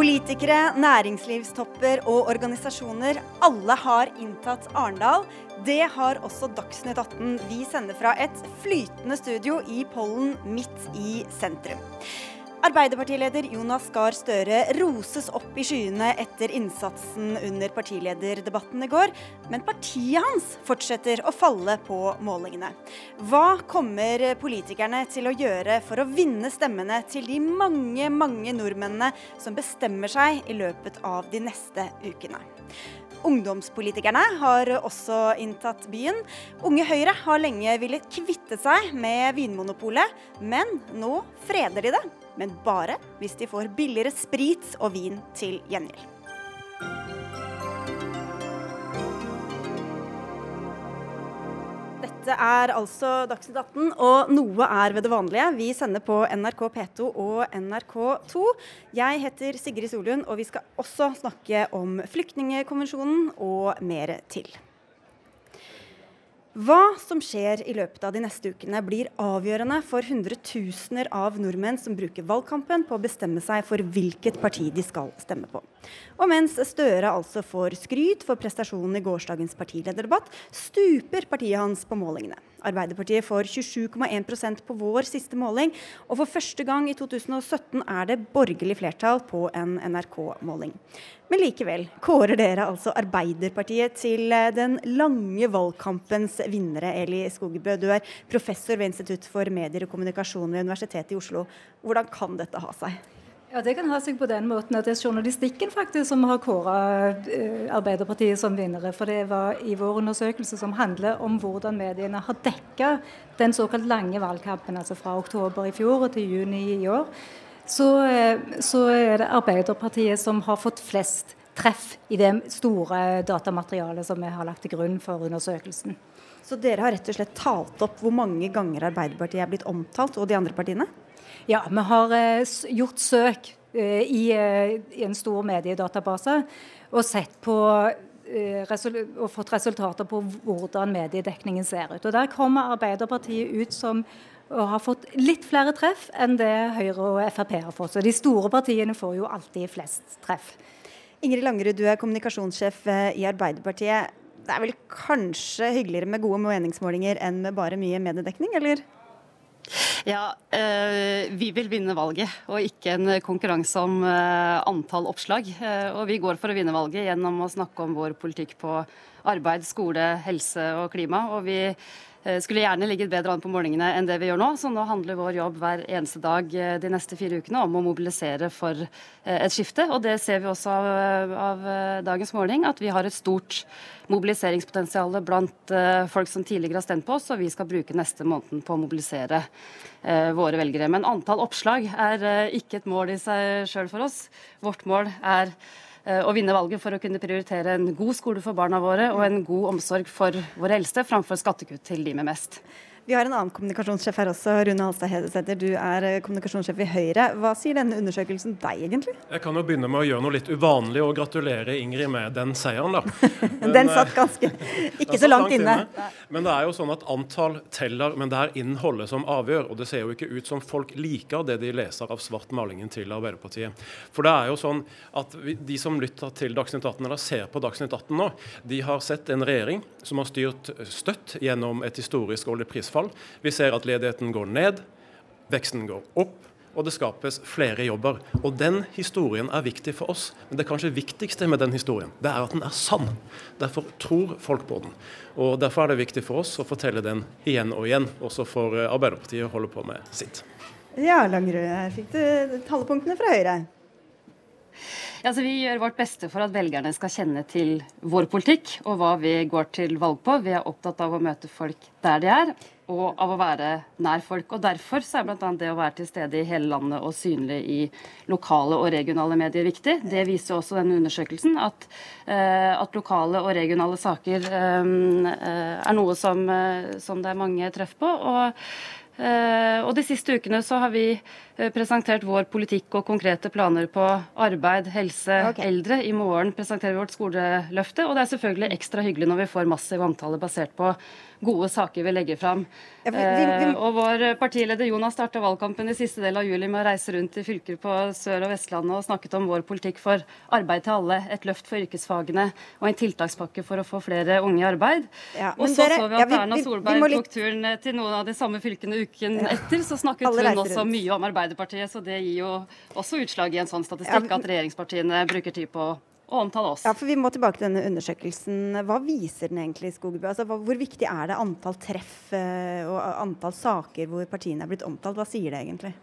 Politikere, næringslivstopper og organisasjoner, alle har inntatt Arendal. Det har også Dagsnytt 18. Vi sender fra et flytende studio i Pollen midt i sentrum. Arbeiderpartileder Jonas Gahr Støre roses opp i skyene etter innsatsen under partilederdebatten i går, men partiet hans fortsetter å falle på målingene. Hva kommer politikerne til å gjøre for å vinne stemmene til de mange, mange nordmennene som bestemmer seg i løpet av de neste ukene? Ungdomspolitikerne har også inntatt byen. Unge Høyre har lenge villet kvitte seg med Vinmonopolet, men nå freder de det men bare hvis de får billigere sprit og vin til gjengjeld. Dette er altså Dagsnytt 18, og noe er ved det vanlige. Vi sender på NRK P2 og NRK2. Jeg heter Sigrid Solund, og vi skal også snakke om Flyktningekonvensjonen og mer til. Hva som skjer i løpet av de neste ukene blir avgjørende for hundretusener av nordmenn som bruker valgkampen på å bestemme seg for hvilket parti de skal stemme på. Og mens Støre altså får skryt for prestasjonen i gårsdagens partilederdebatt, stuper partiet hans på målingene. Arbeiderpartiet får 27,1% på vår siste måling, og for første gang i 2017 er det borgerlig flertall på en NRK-måling. Men likevel kårer dere altså Arbeiderpartiet til eh, den lange valgkampens vinnere. Eli Skogebø, du er professor ved Institutt for medier og kommunikasjon ved Universitetet i Oslo. Hvordan kan dette ha seg? Ja, Det kan ha seg på den måten at det er journalistikken faktisk som har kåra eh, Arbeiderpartiet som vinnere. For det var i vår undersøkelse som handler om hvordan mediene har dekka den såkalt lange valgkampen, altså fra oktober i fjor til juni i år. Så, eh, så er det Arbeiderpartiet som har fått flest treff i det store datamaterialet som vi har lagt til grunn for undersøkelsen. Så dere har rett og slett talt opp hvor mange ganger Arbeiderpartiet er blitt omtalt, og de andre partiene? Ja, vi har eh, gjort søk eh, eh, i, en stor mediedatabase og sett på og fått resultater på hvordan mediedekningen ser ut. Og Der kommer Arbeiderpartiet ut som og har fått litt flere treff enn det Høyre og Frp har fått. Så de store partiene får jo alltid flest treff. Ingrid Langerud, du er kommunikasjonssjef i Arbeiderpartiet. Det er vel kanskje hyggeligere med gode meningsmålinger enn med bare mye mediedekning, eller? Ja, eh, Vi vil vinne valget, og ikke en konkurranse om eh, antall oppslag. Eh, og Vi går for å vinne valget gjennom å snakke om vår politikk på arbeid, skole, helse og klima. og vi skulle gjerne ligget bedre an på målingene enn det vi gjør nå. Så nå handler vår jobb hver eneste dag eh, de neste fire ukene om å mobilisere for eh, et skifte. Og det ser vi også av, av dagens måling, at vi har et stort mobiliseringspotensial blant folk som tidligere har stemt på oss, og vi skal bruke neste måned på å mobilisere våre velgere. Men antall oppslag er ikke et mål i seg sjøl for oss. Vårt mål er Eh, å vinne valget for å kunne prioritere en god skole for barna våre og en god omsorg for våre eldste, framfor skattekutt til de med mest. Vi har en annen kommunikasjonssjef her også, Rune Halstad Hedesæter. Du er eh, kommunikasjonssjef i Høyre. Hva sier denne undersøkelsen deg, egentlig? Jeg kan jo begynne med å gjøre noe litt uvanlig og gratulere Ingrid med den seieren, da. Men, den satt ganske ikke så langt, langt inne. inne. Men det er jo sånn at antall teller, men det er innholdet som avgjør. Og det ser jo ikke ut som folk liker det de leser av svartmalingen til Arbeiderpartiet. For det er jo sånn at de som lytter til Dagsnytt 18 eller ser på Dagsnytt 18 nå, de har sett en regjering som har styrt støtt gjennom et historisk oljeprisfall. Vi ser at ledigheten går ned, veksten går opp, og det skapes flere jobber. Og Den historien er viktig for oss. Men det kanskje viktigste med den historien, det er at den er sann. Derfor tror folk på den. Og Derfor er det viktig for oss å fortelle den igjen og igjen, også for Arbeiderpartiet å holde på med sitt. Ja, Langerud, her fikk du talepunktene fra Høyre. Ja, vi gjør vårt beste for at velgerne skal kjenne til vår politikk og hva vi går til valg på. Vi er opptatt av å møte folk der de er, og av å være nær folk. Og Derfor så er bl.a. det å være til stede i hele landet og synlig i lokale og regionale medier viktig. Det viser også denne undersøkelsen, at, uh, at lokale og regionale saker uh, er noe som, uh, som, det er mange treff på. og og De siste ukene så har vi presentert vår politikk og konkrete planer på arbeid, helse, okay. eldre. I morgen presenterer vi vårt skoleløfte. Og det er selvfølgelig ekstra hyggelig når vi får massiv omtale basert på gode saker vi legger fram. Ja, vi, vi, vi... og vår partileder Jonas starta valgkampen i siste del av juli med å reise rundt i fylker på Sør- og Vestlandet og snakket om vår politikk for arbeid til alle, et løft for yrkesfagene og en tiltakspakke for å få flere unge i arbeid. Ja, og så dere, så vi at ja, Erna Solberg litt... tok turen til noen av de samme fylkene uken etter. Så snakket hun også mye om Arbeiderpartiet, så det gir jo også utslag i en sånn statistikk at regjeringspartiene bruker tid på å omtale oss. Ja, for Vi må tilbake til denne undersøkelsen. Hva viser den egentlig, Skogbø? Altså, hvor viktig er det antall treff eh, og antall saker hvor partiene er blitt omtalt? Hva sier det egentlig?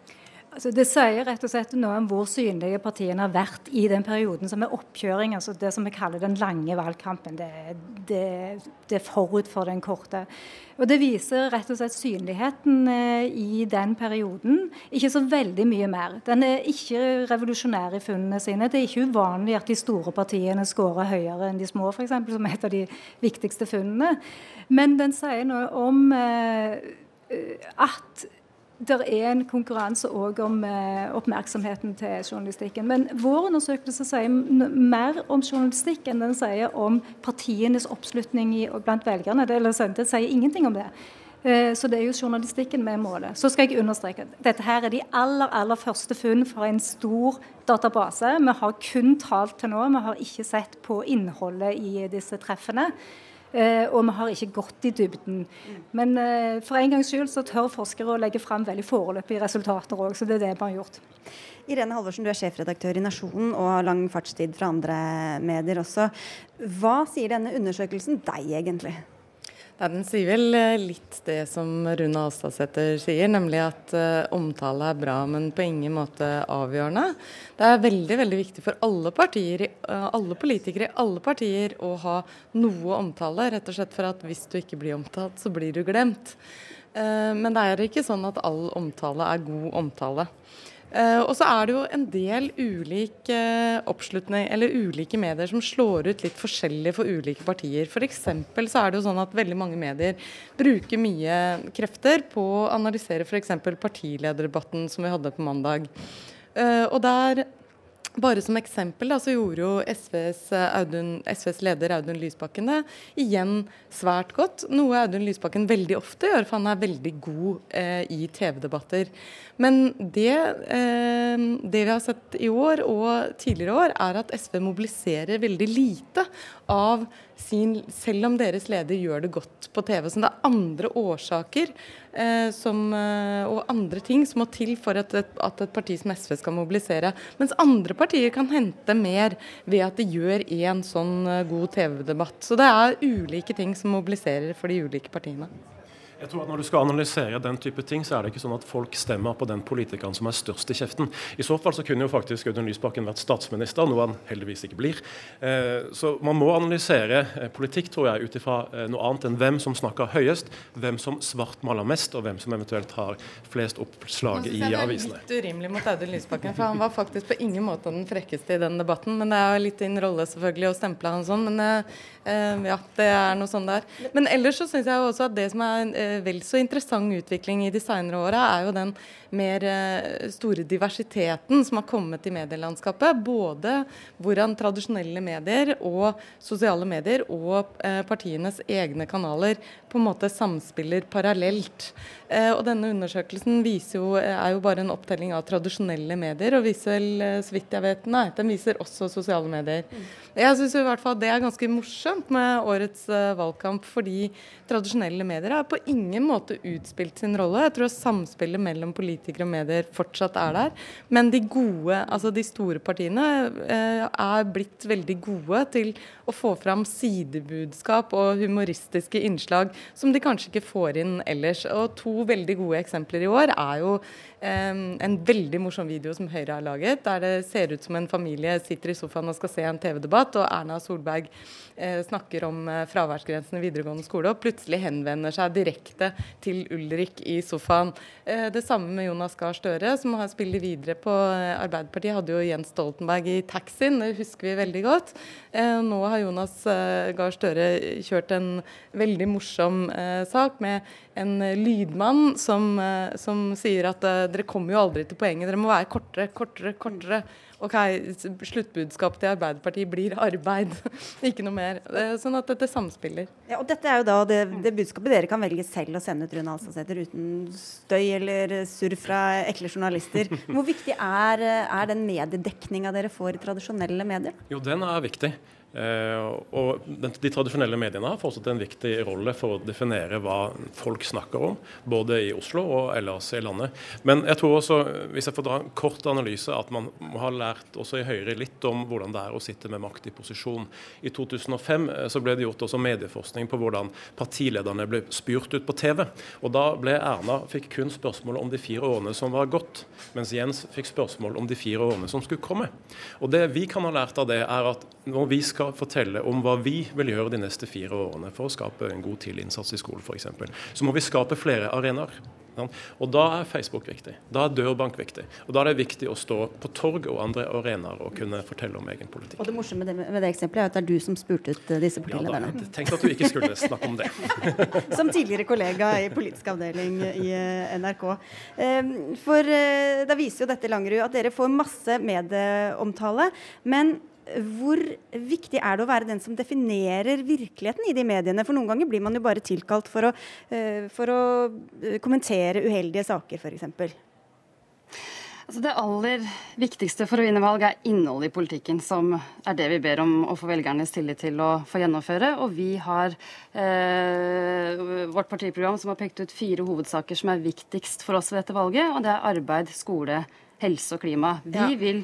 Altså, det sier rett og slett noe om hvor synlige partiene har vært i den perioden som er oppkjøring, altså det som vi kaller den lange valgkampen. Det, er forut for den korte. Og Det viser rett og slett synligheten eh, i den perioden. Ikke så veldig mye mer. Den er ikke revolusjonær i funnene sine. Det er ikke uvanlig at de store partiene scorer høyere enn de små, f.eks., som er et av de viktigste funnene. Men den sier noe om eh, at det er en konkurranse òg om eh, oppmerksomheten til journalistikken. Men vår undersøkelse sier mer om journalistikk enn den sier om partienes oppslutning blant velgerne. Det, det, sier ingenting om det. Eh, så det er jo journalistikken med målet. Så skal jeg understreke dette her er de aller aller første funn fra en stor database. Vi har kun talt til nå, vi har ikke sett på innholdet i disse treffene. Uh, og vi har ikke gått i dybden. Men uh, for en gangs skyld så tør forskere å legge fram veldig foreløpige resultater òg, så det er det vi har gjort. Irene Halvorsen, du er sjefredaktør i Nasjonen og har lang fartstid fra andre medier også. Hva sier denne undersøkelsen deg egentlig? Nei, Den sier vel eh, litt det som Rune Alstadsæter sier, nemlig at uh, omtale er bra, men på ingen måte avgjørende. Det er veldig veldig viktig for alle partier, uh, alle politikere i alle partier å ha noe omtale, rett og slett for at hvis du ikke blir omtalt, så blir du glemt. Uh, men det er ikke sånn at all omtale er god omtale. Uh, og så er det jo en del ulik uh, oppslutning, eller ulike medier som slår ut litt forskjellig for ulike partier. F.eks. så er det jo sånn at veldig mange medier bruker mye krefter på å analysere f.eks. partilederdebatten som vi hadde på mandag. Uh, og der bare som eksempel da, så gjorde jo SVs, Audun, SVs, leder Audun Lysbakken det igjen svært godt. Noe Audun Lysbakken veldig ofte gjør, for han er veldig god eh, i TV-debatter. Men det, eh, det, vi har sett i år og tidligere år, er at SV mobiliserer veldig lite av sin Selv om deres leder gjør det godt på TV. Så det er andre årsaker eh, som, eh, og andre ting som må til for at et, at et, parti som SV skal mobilisere. Mens andre partier kan hente mer ved at de gjør en sånn eh, god TV-debatt. Så det er ulike ting som mobiliserer for de ulike partiene. Jeg tror at Når du skal analysere den type ting, så er det ikke sånn at folk stemmer på den politikeren som er størst i kjeften. I så fall så kunne jo faktisk Audun Lysbakken vært statsminister, noe han heldigvis ikke blir. Eh, så man må analysere eh, politikk tror jeg, ut ifra eh, noe annet enn hvem som snakker høyest, hvem som svartmaler mest, og hvem som eventuelt har flest oppslag i avisene. Det er litt urimelig mot Audun Lysbakken, for han var faktisk på ingen måte den frekkeste i den debatten. Men det er jo litt din rolle selvfølgelig å stemple han sånn. Men ja, det er noe sånn der. Men ellers så syns jeg også at det som er en vel så interessant utvikling i de seinere åra, er jo den mer eh, store diversiteten som har kommet i medielandskapet. Både hvordan tradisjonelle medier og sosiale medier og eh, partienes egne kanaler på en måte samspiller parallelt. Og denne undersøkelsen jo, er jo bare en opptelling av tradisjonelle medier, og viser vel, så vidt jeg vet, nei, den viser også sosiale medier. Jeg syns i hvert fall det er ganske morsomt med årets valgkamp, fordi tradisjonelle medier har på ingen måte utspilt sin rolle. Jeg tror samspillet mellom politikere og medier fortsatt er der. Men de gode, altså de store partiene eh, er blitt veldig gode til å få fram sidebudskap og humoristiske innslag som de kanskje ikke får inn ellers. Og to veldig gode eksempler i år er jo en veldig morsom video som Høyre har laget, der det ser ut som en familie sitter i sofaen og skal se en TV-debatt, og Erna Solberg uh, snakker om uh, fraværsgrensen i videregående skole, og plutselig henvender seg direkte til Ulrik i sofaen. Uh, det samme med Jonas Gahr Støre, som har spiller videre på Arbeiderpartiet. Hadde jo Jens Stoltenberg i taxien, det husker vi veldig godt. Nå har Jonas Gahr Støre kjørt en veldig morsom sak med en lydmann som, som sier at dere kommer jo aldri til poenget, dere må være kortere, kortere, kortere. OK, sluttbudskapet til Arbeiderpartiet blir arbeid, ikke noe mer. Sånn at dette samspiller. Ja, og Dette er jo da det, det budskapet dere kan velge selv å sende ut Rune Alstadsæter uten støy eller surr fra ekle journalister. Hvor viktig er, er den mediedekninga dere får i tradisjonelle medier? Jo, den er viktig. Uh, og De tradisjonelle mediene har fortsatt en viktig rolle for å definere hva folk snakker om, både i Oslo og ellers i landet. Men jeg tror også, hvis jeg får dra en kort analyse, at man har lært også i Høyre litt om hvordan det er å sitte med makt i posisjon. I 2005 uh, så ble det gjort også medieforskning på hvordan partilederne ble spurt ut på TV. Og Da ble Erna fikk kun spørsmål om de fire årene som var gått, mens Jens fikk spørsmål om de fire årene som skulle komme. Og Det vi kan ha lært av det, er at når vi skal skal fortelle om hva vi vil gjøre de neste fire årene for å skape en god tidlig innsats i skolen f.eks., så må vi skape flere arenaer. Og Da er Facebook viktig. Da er dørbank viktig. Og Da er det viktig å stå på torg og andre arenaer og kunne fortelle om egen politikk. Og Det morsomme med det, med det eksempelet er at det er du som spurte ut eh, disse partilederne. Ja, Tenk at du ikke skulle snakke om det. som tidligere kollega i politisk avdeling i eh, NRK. Ehm, for eh, da viser jo dette Langerud at dere får masse medieomtale. men hvor viktig er det å være den som definerer virkeligheten i de mediene? For noen ganger blir man jo bare tilkalt for å, uh, for å eh, kommentere uheldige saker, f.eks. Altså det aller viktigste for å vinne valg er innholdet i politikken, som er det vi ber om å få velgernes tillit til å få gjennomføre. Og vi har eh, vårt partiprogram som har pekt ut fire hovedsaker som er viktigst for oss ved dette valget. Og det er arbeid, skole, helse og klima. Vi ja. vil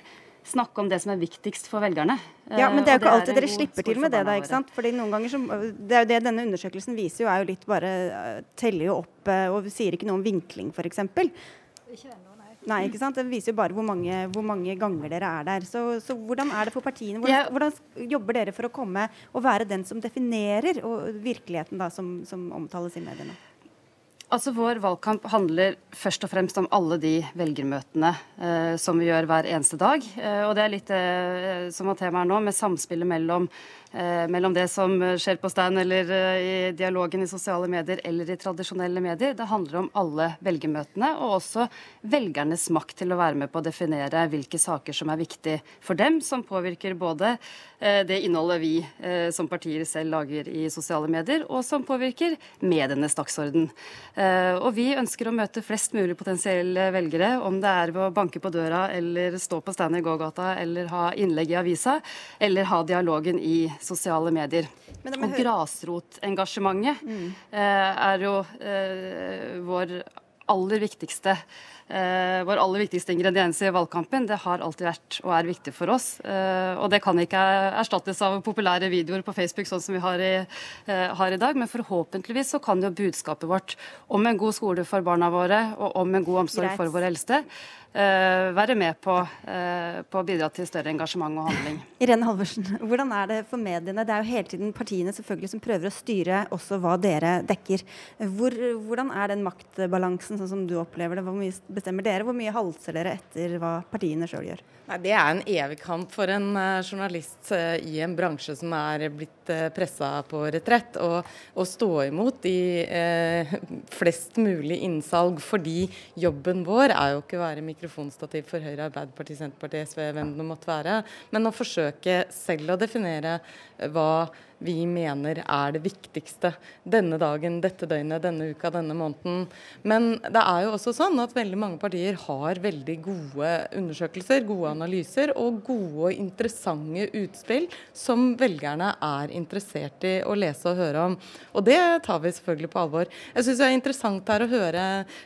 snakke om det som er viktigst for velgerne. Ja, Men det er jo ikke alltid dere slipper til med det, da. ikke sant? Fordi noen ganger så, Det er jo det denne undersøkelsen viser jo, er jo litt bare eh, teller jo opp eh, og sier ikke noe om vinkling, f.eks. Nei. Ikke sant? Det viser jo bare hvor mange, hvor mange ganger dere er der. Så, så, hvordan er det for partiene? Hvordan, hvordan, jobber dere for å komme og være den som definerer virkeligheten da, som, som omtales i mediene? Altså Vår valgkamp handler først og fremst om alle de velgermøtene eh, som vi gjør hver eneste dag. Eh, og det er litt eh, som var temaet nå, med samspillet mellom mellom det som skjer på stand eller eh, i dialogen i sosiale medier eller i tradisjonelle medier. Det handler om alle velgermøtene, og også velgernes makt til å være med på å definere hvilke saker som er viktig for dem, som påvirker både eh, det innholdet vi som partier selv lager i sosiale medier, og som påvirker medienes dagsorden. Og vi ønsker å møte flest mulig potensielle velgere, om det er ved å banke på døra eller stå på stand i gågata eller ha innlegg i avisa, eller ha dialogen i sosiale medier. Og grasrotengasjementet mm. eh, er jo eh, vår aller viktigste vår aller viktigste ingrediens i valgkampen. Det har alltid vært og er viktig for oss. Eh, og det kan ikke erstattes av populære videoer på Facebook sånn som vi har i, eh, har i dag. Men forhåpentligvis så kan jo budskapet vårt om en god skole for barna våre og om en god omsorg Greit. for våre eldste Eh, være med på, eh, på, å bidra til større engasjement og handling. Irene Halvorsen, hvordan er det for mediene? Det er jo hele tiden partiene selvfølgelig som prøver å styre også hva dere dekker. Hvor, hvordan er den maktbalansen sånn som du opplever det? Hvor mye bestemmer dere? Hvor mye halser dere etter hva partiene sjøl gjør? Nei, det er en evig kamp for en uh, journalist uh, i en bransje som er blitt uh, pressa på retrett, å stå imot i flest mulig innsalg. Fordi jobben vår er jo ikke å være mikrofonstativ for Høyre, Arbeiderpartiet, Senterpartiet, SV, hvem det måtte være, men å forsøke selv å definere hva vi mener er det viktigste denne dagen, dette døgnet, denne uka, denne måneden. Men det er jo også sånn at veldig mange partier har veldig gode undersøkelser, gode analyser og gode og interessante utspill som velgerne er interessert i å lese og høre om. Og det tar vi selvfølgelig på alvor. Jeg syns det er interessant her å høre,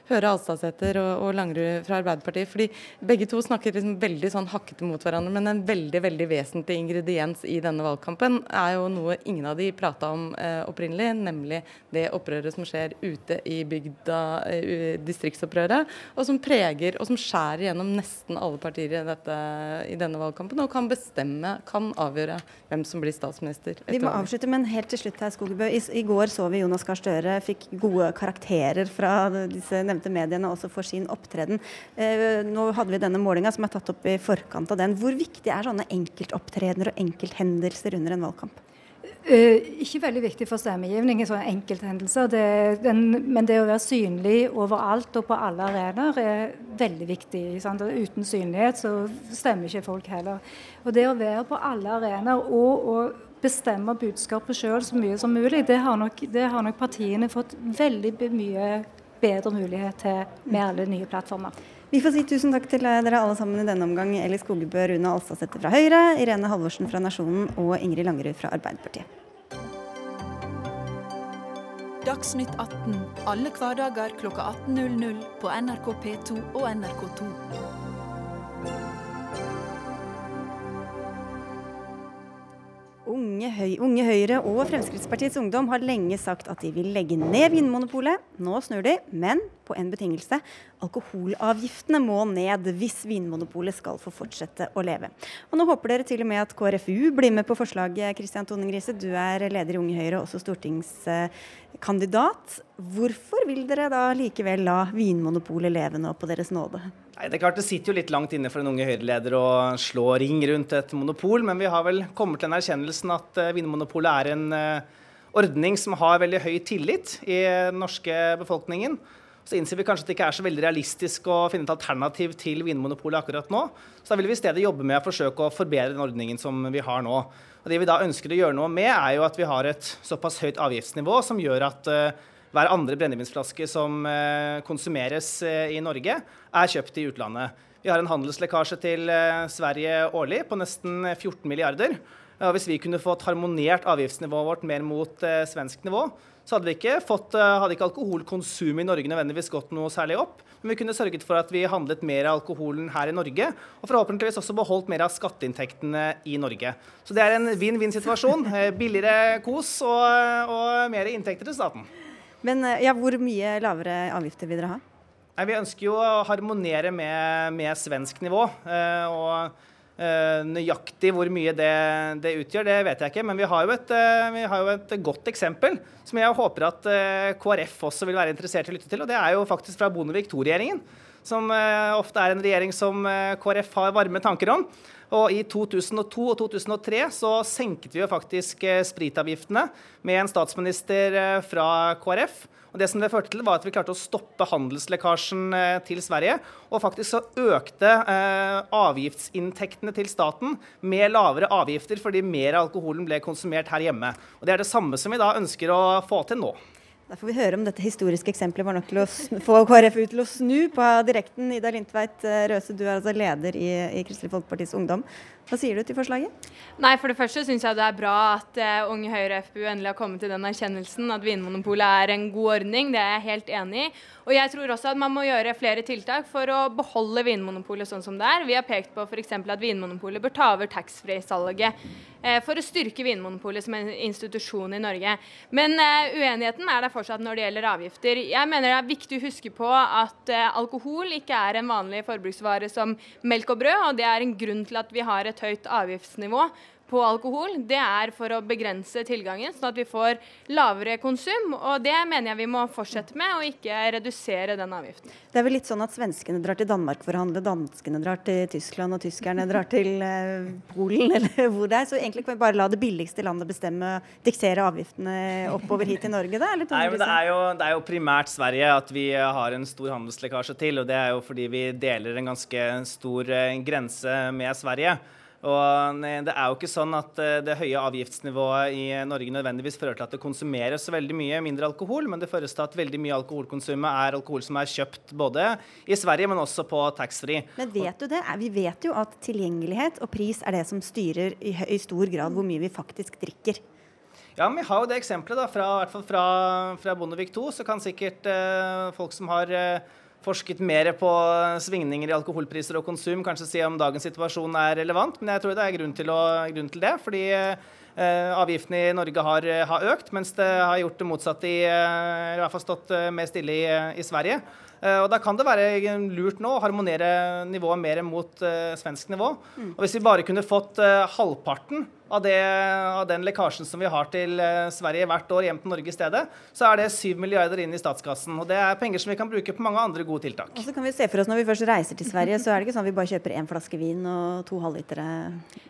høre Alstadsæter og, og Langerud fra Arbeiderpartiet, fordi begge to snakker liksom veldig sånn hakkete mot hverandre, men en veldig, veldig vesentlig ingrediens i denne valgkampen er jo noe ingen av de prata om eh, opprinnelig, nemlig det opprøret som skjer ute i bygda, eh, distriktsopprøret, og som preger og som skjærer gjennom nesten alle partier i, dette, i denne valgkampen, og kan bestemme, kan avgjøre hvem som blir statsminister. Vi må avslutte, men helt til slutt her, Skogebø. I, I, går så vi Jonas Gahr Støre fikk gode karakterer fra disse nevnte mediene også for sin opptreden. Eh, nå hadde vi denne målinga som er tatt opp i forkant av den. Hvor viktig er sånne enkeltopptredener og enkelthendelser under en valgkamp? Uh, ikke veldig viktig for stemmegivning i sånne enkelthendelser. Det, den, men det å være synlig overalt og på alle arenaer er veldig viktig. Sant? Uten synlighet så stemmer ikke folk heller. Og det å være på alle arenaer og å bestemme budskapet sjøl så mye som mulig, det har, nok, det har nok partiene fått veldig mye bedre mulighet til med alle nye plattformer. Vi får si tusen takk til dere alle sammen i denne omgang. Eli Skogbø, Rune Alstadsæter fra Høyre, Irene Halvorsen fra Nasjonen og Ingrid Langerud fra Arbeiderpartiet. Dagsnytt 18 alle hverdager kl 18.00 på NRK P2 og NRK2. Unge, Høy Unge Høyre og Fremskrittspartiets Ungdom har lenge sagt at de vil legge ned Vinmonopolet. Nå snur de, men på en betingelse. Alkoholavgiftene må ned hvis Vinmonopolet skal få fortsette å leve. Og Nå håper dere til og med at KrFU blir med på forslaget. Kristian Tone Grise, du er leder i Unge Høyre, og også stortingskandidat. Hvorfor vil dere da likevel la Vinmonopolet leve nå på deres nåde? Nei, det er klart det sitter jo litt langt inne for en unge Høyre-leder å slå ring rundt et monopol, men vi har vel kommet til den erkjennelsen at uh, Vinmonopolet er en uh, ordning som har veldig høy tillit i den norske befolkningen. Så innser vi kanskje at det ikke er så veldig realistisk å finne et alternativ til Vinmonopolet akkurat nå. Så da vil vi i stedet jobbe med å forsøke å forbedre den ordningen som vi har nå. Og Det vi da ønsker å gjøre noe med, er jo at vi har et såpass høyt avgiftsnivå som gjør at uh, hver andre brennevinsflaske som eh, konsumeres eh, i Norge, er kjøpt i utlandet. Vi har en handelslekkasje til eh, Sverige årlig på nesten 14 milliarder. Og hvis vi kunne fått harmonert avgiftsnivået vårt mer mot svensk nivå, så hadde, ikke, fått, hadde ikke alkoholkonsumet i Norge nødvendigvis gått noe særlig opp. Men vi kunne sørget for at vi handlet mer av alkoholen her i Norge, og forhåpentligvis også beholdt mer av skatteinntektene i Norge. Så det er en vinn-vinn-situasjon. Billigere kos og, og mer inntekter til staten. Men eh, ja, hvor mye lavere avgifter vil dere ha? Nei, vi ønsker jo å harmonere med, med svensk nivå. Eh, og eh, nøyaktig hvor mye det, det, utgjør, det vet jeg ikke. Men vi har, et, eh, vi har, jo et, godt eksempel som jeg håper at KrF også vil være interessert i å lytte til. Og det er jo faktisk fra Bondevik II-regjeringen. Som ofte er en regjering som KrF har varme tanker om. Og I 2002 og 2003 så senket vi jo faktisk eh, spritavgiftene med en statsminister eh, fra KrF. Og det som det førte til var at Vi klarte å stoppe handelslekkasjen eh, til Sverige. Og faktisk så økte eh, avgiftsinntektene til staten med lavere avgifter fordi mer av alkoholen ble konsumert her hjemme. Og Det er det samme som vi da ønsker å få til nå. Da får vi høre om dette historiske eksempelet var nok til å få KrF ut til å snu på direkten. Ida Lindtveit eh, Røse, du er altså leder i, i Kristelig Folkepartis Ungdom. Hva sier du til forslaget? Nei, For det første syns jeg det er bra at uh, Unge Høyre FPU endelig har kommet til den erkjennelsen at Vinmonopolet er en god ordning. Det er jeg helt enig i. Og jeg tror også at man må gjøre flere tiltak for å beholde Vinmonopolet sånn som det er. Vi har pekt på f.eks. at Vinmonopolet bør ta over taxfree-salget uh, for å styrke Vinmonopolet som en institusjon i Norge. Men uh, uenigheten er der fortsatt når det gjelder avgifter. Jeg mener det er viktig å huske på at alkohol ikke er en vanlig forbruksvare som melk og brød, og det er en grunn til at vi har et et høyt avgiftsnivå på alkohol, det er for å begrense tilgangen, sånn at vi får lavere konsum. Og det mener jeg vi må fortsette med, og ikke redusere den avgiften. Det er vel litt sånn at svenskene drar til Danmark for å handle, danskene drar til Tyskland, og tyskerne drar til eh, Polen, eller hvor det er. Så egentlig kan vi bare la det billigste landet bestemme, diksere avgiftene oppover hit til Norge. Det er Nei, men det er, jo, det er jo primært Sverige at vi har en stor handelslekkasje til, og det er jo fordi vi deler en ganske stor eh, grense med Sverige. Og Det er jo ikke sånn at eh, det høye avgiftsnivået i Norge nødvendigvis fører til at det konsumeres så veldig mye mindre alkohol, men det føres til at veldig mye alkoholkonsumet er alkohol som er kjøpt både i Sverige, men også på taxfree. Men vet du det? Vi vet jo at tilgjengelighet og pris er det som styrer i, stor grad hvor mye vi faktisk drikker. Ja, men Vi har jo det eksempelet da, fra, fra, fra Bondevik II. Så kan sikkert eh, folk som har eh, forsket mer på svingninger i alkoholpriser og konsum, kanskje si om dagens situasjon er relevant. Men jeg tror det er grunn til, å, grunn til det. fordi eh, avgiftene i Norge har, har, økt, mens det har gjort det motsatte i, eh, i hvert fall stått eh, mer stille i, i Sverige. Eh, og Da kan det være lurt nå å harmonere nivået mer mot eh, svensk nivå. Mm. Og Hvis vi bare kunne fått uh, halvparten av, det, av, den lekkasjen som vi har til eh, Sverige hvert år hjem til Norge i stedet, så er det 7 milliarder inn i statskassen. Og det er penger som vi kan bruke på mange andre gode tiltak. Og så kan vi se for oss Når vi først reiser til Sverige, så er det ikke sånn at vi bare kjøper én flaske vin og to halvlitere.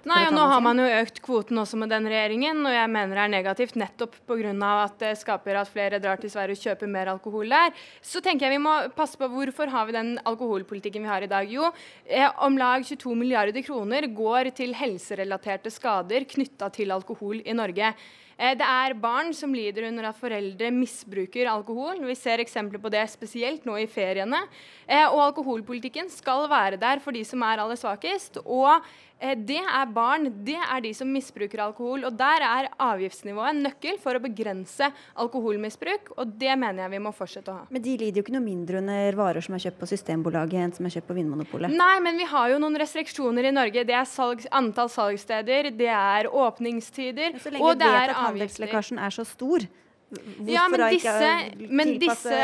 Nei, og nå har man jo økt kvoten også med den regjeringen, og jeg mener det er negativt nettopp pga. at det skaper at flere drar til Sverige og kjøper mer alkohol der. Så tenker jeg vi må passe på hvorfor har vi den alkoholpolitikken vi har i dag. Jo, eh, om lag 22 milliarder kroner går til helserelaterte skader knytta til alkohol i Norge. Eh, det er barn som lider under at foreldre misbruker alkohol. Vi ser eksempler på det spesielt nå i feriene. Eh, og alkoholpolitikken skal være der for de som er aller svakest. Og det er barn, det er de som misbruker alkohol. Og der er avgiftsnivået en nøkkel for å begrense alkoholmisbruk, og det mener jeg vi må fortsette å ha. Men de lider jo ikke noe mindre under varer som er kjøpt på Systembolaget enn som er kjøpt på Vinmonopolet? Nei, men vi har jo noen restriksjoner i Norge. Det er salg, antall salgssteder, det er åpningstider, og det er avgifter. Så lenge vet at handelslekkasjen er så stor, Hvorfor ja, men disse, men disse,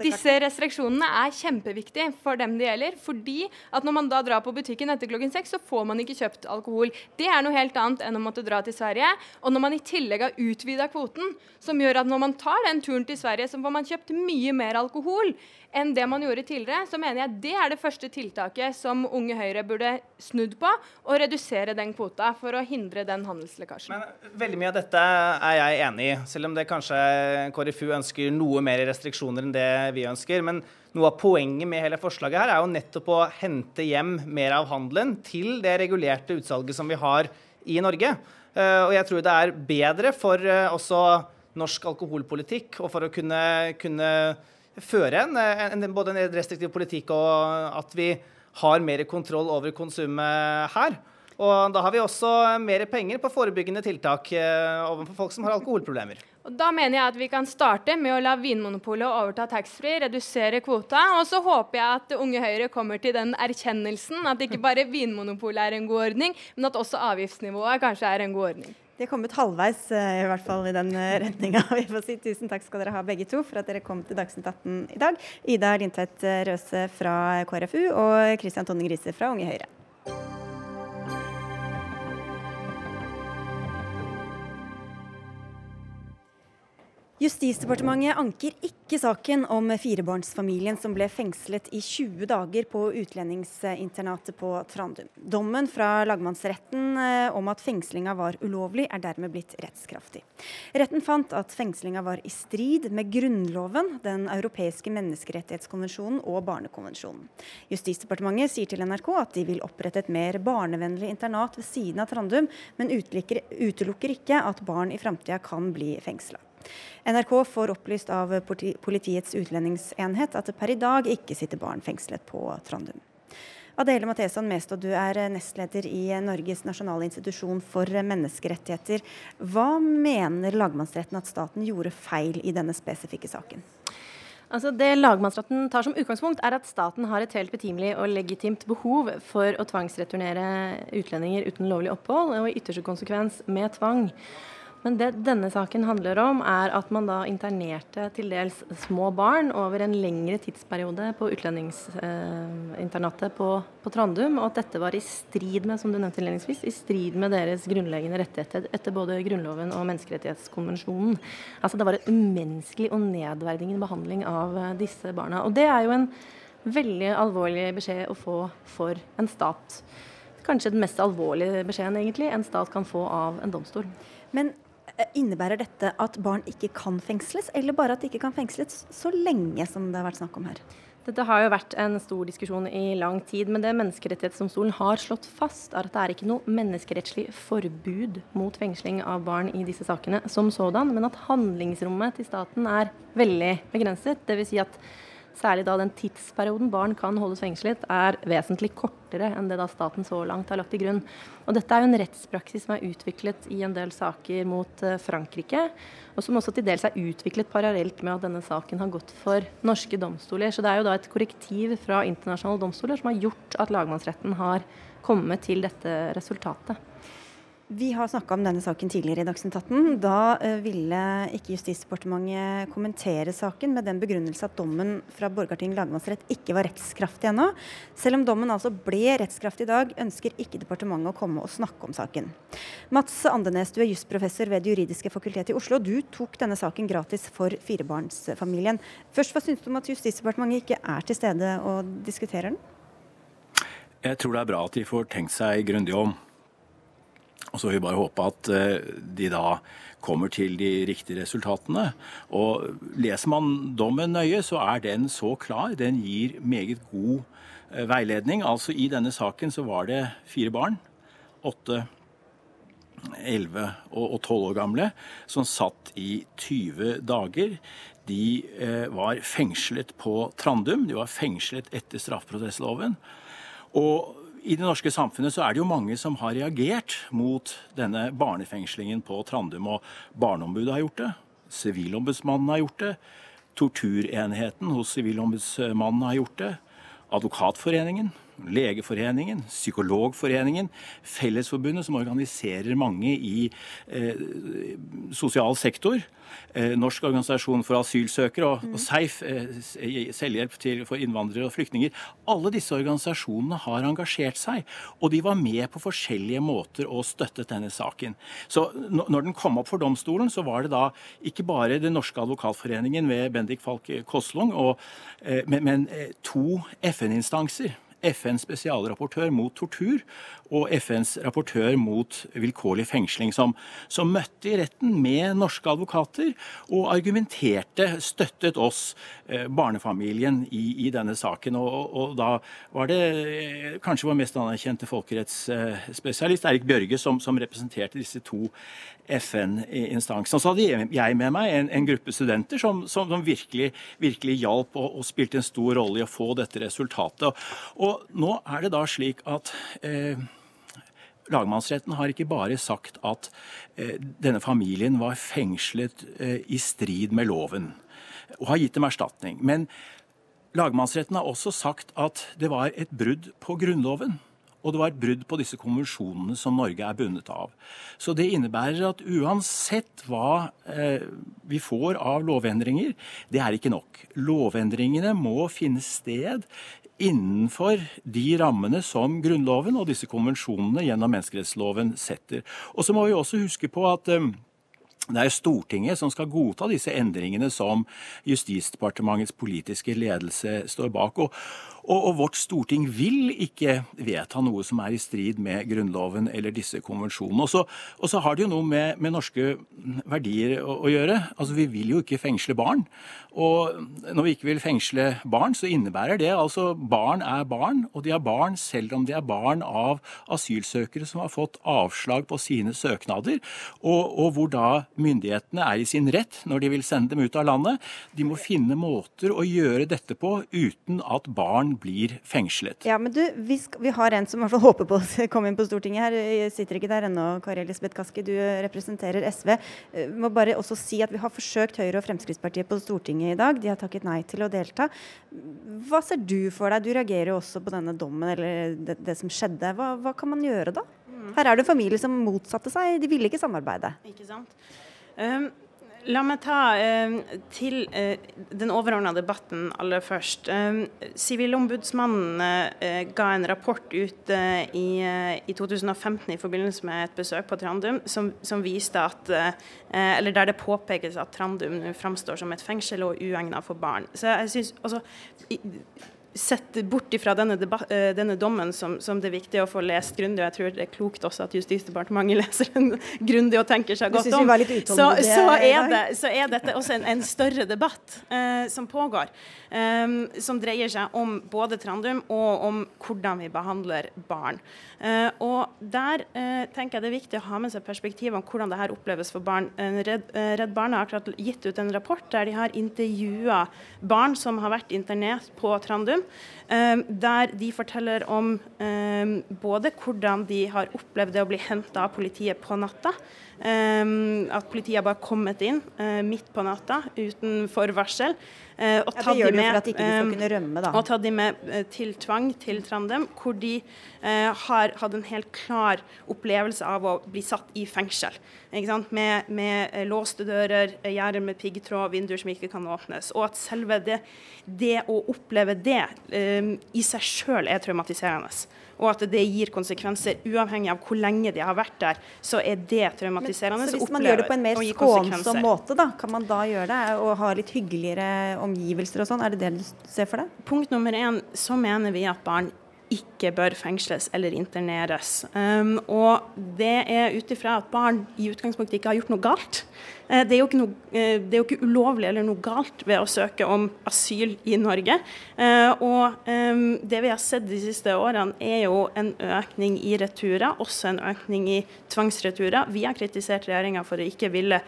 disse, restriksjonene er kjempeviktige for dem det gjelder. Fordi at når man da drar på butikken etter klokken seks, så får man ikke kjøpt alkohol. Det er noe helt annet enn å måtte dra til Sverige. Og når man i tillegg har utvida kvoten, som gjør at når man tar den turen til Sverige, så får man kjøpt mye mer alkohol enn det man gjorde tidligere, så mener jeg det er det første tiltaket som Unge Høyre burde snudd på, og redusere den kvota for å hindre den handelslekkasjen. Men Veldig mye av dette er jeg enig i, selv om det kanskje KrFU ønsker noe mer restriksjoner enn det vi ønsker. men noe av poenget med hele forslaget her er jo nettopp å hente hjem mer av handelen til det regulerte utsalget som vi har i Norge. Eh, og jeg tror det er bedre for eh, også norsk alkoholpolitikk og for å kunne, kunne føre en, en, både en restriktiv politikk og at vi har mer kontroll over konsumet her. Og da har vi også mer penger på forebyggende tiltak eh, overfor folk som har alkoholproblemer. Og da mener jeg at vi kan starte med å la Vinmonopolet overta taxfree, redusere kvota. Og så håper jeg at Unge Høyre kommer til den erkjennelsen at ikke bare Vinmonopolet er en god ordning, men at også avgiftsnivået kanskje er en god ordning. De er kommet halvveis, eh, i hvert fall i den eh, retninga. Vi får si tusen takk skal dere ha begge to for at dere kom til Dagsnytt 18 i dag. Ida Lindtvedt Røse fra KrFU og Kristian Tonning Riise fra Unge Høyre. Justisdepartementet anker ikke saken om firebarnsfamilien som ble fengslet i 20 dager på utlendingsinternatet på Trandum. Dommen fra lagmannsretten eh, om at fengslinga var ulovlig, er dermed blitt rettskraftig. Retten fant at fengslinga var i strid med Grunnloven, Den europeiske menneskerettighetskonvensjonen og Barnekonvensjonen. Justisdepartementet sier til NRK at de vil opprette et mer barnevennlig internat ved siden av Trandum, men utelukker ikke at barn i framtida kan bli fengsla. NRK får opplyst av Politiets utlendingsenhet at det per i dag ikke sitter barn fengslet på Trandum. Adele Matheson Mestad, du er nestleder i Norges nasjonale institusjon for menneskerettigheter. Hva mener lagmannsretten at staten gjorde feil i denne spesifikke saken? Altså det Lagmannsretten tar som utgangspunkt, er at staten har et helt betimelig og legitimt behov for å tvangsreturnere utlendinger uten lovlig opphold, og i ytterste konsekvens med tvang. Men det denne saken handler om, er at man da internerte til dels små barn over en lengre tidsperiode på utlendingsinternatet eh, på, på, Trandum, og at dette var i strid med som du nevnte innledningsvis, i strid med deres grunnleggende rettigheter etter både Grunnloven og Menneskerettighetskonvensjonen. Altså Det var en umenneskelig og nedverdigende behandling av eh, disse barna. Og det er jo en veldig alvorlig beskjed å få for en stat. Kanskje den mest alvorlige beskjeden egentlig en stat kan få av en domstol. Men innebærer dette at barn ikke kan fengsles, eller bare at de ikke kan fengsles så lenge som det har vært snakk om her? Dette har jo vært en stor diskusjon i lang tid, men det Menneskerettighetsdomstolen har slått fast, er at det er ikke noe menneskerettslig forbud mot fengsling av barn i disse sakene som sådan, men at handlingsrommet til staten er veldig begrenset. Dvs. Si at Særlig da den tidsperioden barn kan holdes fengslet, er vesentlig kortere enn det da staten så langt har lagt til grunn. Og dette er jo en rettspraksis som er utviklet i en del saker mot eh, Frankrike, og som også til dels er utviklet parallelt med at denne saken har gått for norske domstoler. Så det er jo da et korrektiv fra internasjonale domstoler som har gjort at lagmannsretten har kommet til dette resultatet. Vi har snakka om denne saken tidligere i Dagsnytt 18. Da uh, ville ikke Justisdepartementet kommentere saken med den begrunnelse at dommen fra Borgarting lagmannsrett ikke var rettskraftig ennå. Selv om dommen altså ble rettskraftig i dag, ønsker ikke departementet å komme og snakke om saken. Mats Andenes, du er jusprofessor ved Det juridiske fakultet i Oslo. Du tok denne saken gratis for firebarnsfamilien. Først, Hva syns du om at Justisdepartementet ikke er til stede og diskuterer den? Jeg tror det er bra at de får tenkt seg grundig om. Og så vil vi bare håpe at eh, de da kommer til de riktige resultatene. Og leser man dommen nøye, så er den så klar. Den gir meget god eh, veiledning. Altså i denne saken så var det fire barn. Åtte, elleve og tolv år gamle som satt i 20 dager. De eh, var fengslet på Trandum. De var fengslet etter straffeprosessloven. Og i det norske samfunnet så er det jo mange som har reagert mot denne barnefengslingen på Trandum. Og Barneombudet har gjort det. Sivilombudsmannen har gjort det. Torturenheten hos Sivilombudsmannen har gjort det. Advokatforeningen, Legeforeningen, Psykologforeningen, Fellesforbundet, som organiserer mange i eh, sosial sektor. Eh, Norsk organisasjon for asylsøkere og, og SEIF, eh, selvhjelp til, for innvandrere og flyktninger. Alle disse organisasjonene har engasjert seg, og de var med på forskjellige måter og støttet denne saken. Så når den kom opp for domstolen, så var det da ikke bare Den norske advokatforeningen ved Bendik Falk Koslung, og, eh, men, men to FN-instanser FNs spesialrapportør mot tortur og FNs rapportør mot vilkårlig fengsling, som, som, møtte i retten med norske advokater og argumenterte, støttet oss, eh, barnefamilien, i, i denne saken. Og, og, da var det eh, kanskje vår mest anerkjente folkerettsspesialist, Erik Bjørge, som, som representerte disse to FN-instansene. Så hadde jeg med meg en, en gruppe studenter som, som, som virkelig, virkelig, hjalp og, og, spilte en stor rolle i å få dette resultatet. Og nå er det da slik at eh, Lagmannsretten har ikke bare sagt at eh, denne familien var fengslet eh, i strid med loven, og har gitt dem erstatning. Men lagmannsretten har også sagt at det var et brudd på Grunnloven. Og det var et brudd på disse konvensjonene som Norge er bundet av. Så det innebærer at uansett hva eh, vi får av lovendringer, det er ikke nok. Lovendringene må finne sted innenfor de rammene som Grunnloven og disse konvensjonene gjennom menneskerettsloven setter. Og så må vi også huske på at um, det er Stortinget som skal godta disse endringene som Justisdepartementets politiske ledelse står bak. Og, og, og, vårt storting vil ikke vedta noe som er i strid med Grunnloven eller disse konvensjonene. Og så, og så har det jo noe med, med norske verdier å, å, gjøre. Altså Vi vil jo ikke fengsle barn. Og når vi ikke vil fengsle barn, så innebærer det altså barn er barn, og de er barn selv om de er barn av asylsøkere som har fått avslag på sine søknader, og, og hvor da myndighetene er i sin rett når de vil sende dem ut av landet. De må finne måter å gjøre dette på uten at barn blir fengslet. Ja, men du, vi, skal, vi har en som i hvert fall håper på å komme inn på Stortinget her. Jeg sitter ikke der ennå, Kari Elisabeth Kaski. Du representerer SV. Jeg eh, må bare også si at Vi har forsøkt Høyre og Fremskrittspartiet på Stortinget i dag. De har takket nei til å delta. Hva ser du for deg? Du reagerer jo også på denne dommen eller det, det som skjedde. Hva, hva, kan man gjøre da? Mm. Her er det en familie som motsatte seg. De ville ikke samarbeide. Ikke sant? Um, La meg ta eh, til eh, den overordna debatten aller først. Eh, sivilombudsmannen eh, ga en rapport ut eh, i, eh, i, 2015 i forbindelse med et besøk på Trandum som, som viste at Eller der det påpekes at Trandum framstår som et fengsel og uegnet for barn. Så jeg synes, altså, sett bort ifra denne, uh, denne dommen som, som, det er viktig å få lest grundig. Jeg tror det er klokt også at Justisdepartementet leser den grundig og tenker seg godt om. Så, så, er det, så, er dette også en, en større debatt eh, som pågår, eh, som dreier seg om både Trandum og om hvordan vi behandler barn. Uh, og Der tenker jeg det er viktig å ha med seg perspektivet om hvordan det her oppleves for barn. Redd, Redd Barna har akkurat gitt ut en rapport der de har intervjua barn som har vært internert på Trandum. Der de forteller om både hvordan de har opplevd det å bli henta av politiet på natta, at politiet bare kommet inn uh, midt på natta uten forvarsel. Og og ja, det gjør de med, de rømme. Og tatt de med uh, til tvang til Trandum, hvor de har hatt en helt klar opplevelse av å bli satt i fengsel. Med, med låste dører, gjerder med piggtråd, vinduer som ikke kan åpnes. Og at selve det, det å oppleve det i seg sjøl er traumatiserende og at det gir konsekvenser uavhengig av hvor lenge de har vært der, så er det traumatiserende. Men, så hvis man gjør det på en mer skånsom måte, da, kan man da gjøre det? Og ha litt hyggeligere omgivelser og sånn? Er det det du ser for deg? Punkt nummer én, så mener vi at barn ikke bør fengsles eller interneres. Um, og det er ut ifra at barn i utgangspunktet ikke har gjort noe galt. Eh, det er, noe, eh, det er, jo ikke ulovlig eller noe galt ved å søke om asyl i Norge. Eh, og det vi har sett de siste årene, er jo en økning i returer, også en økning i tvangsreturer. Vi har kritisert regjeringa for å ikke ville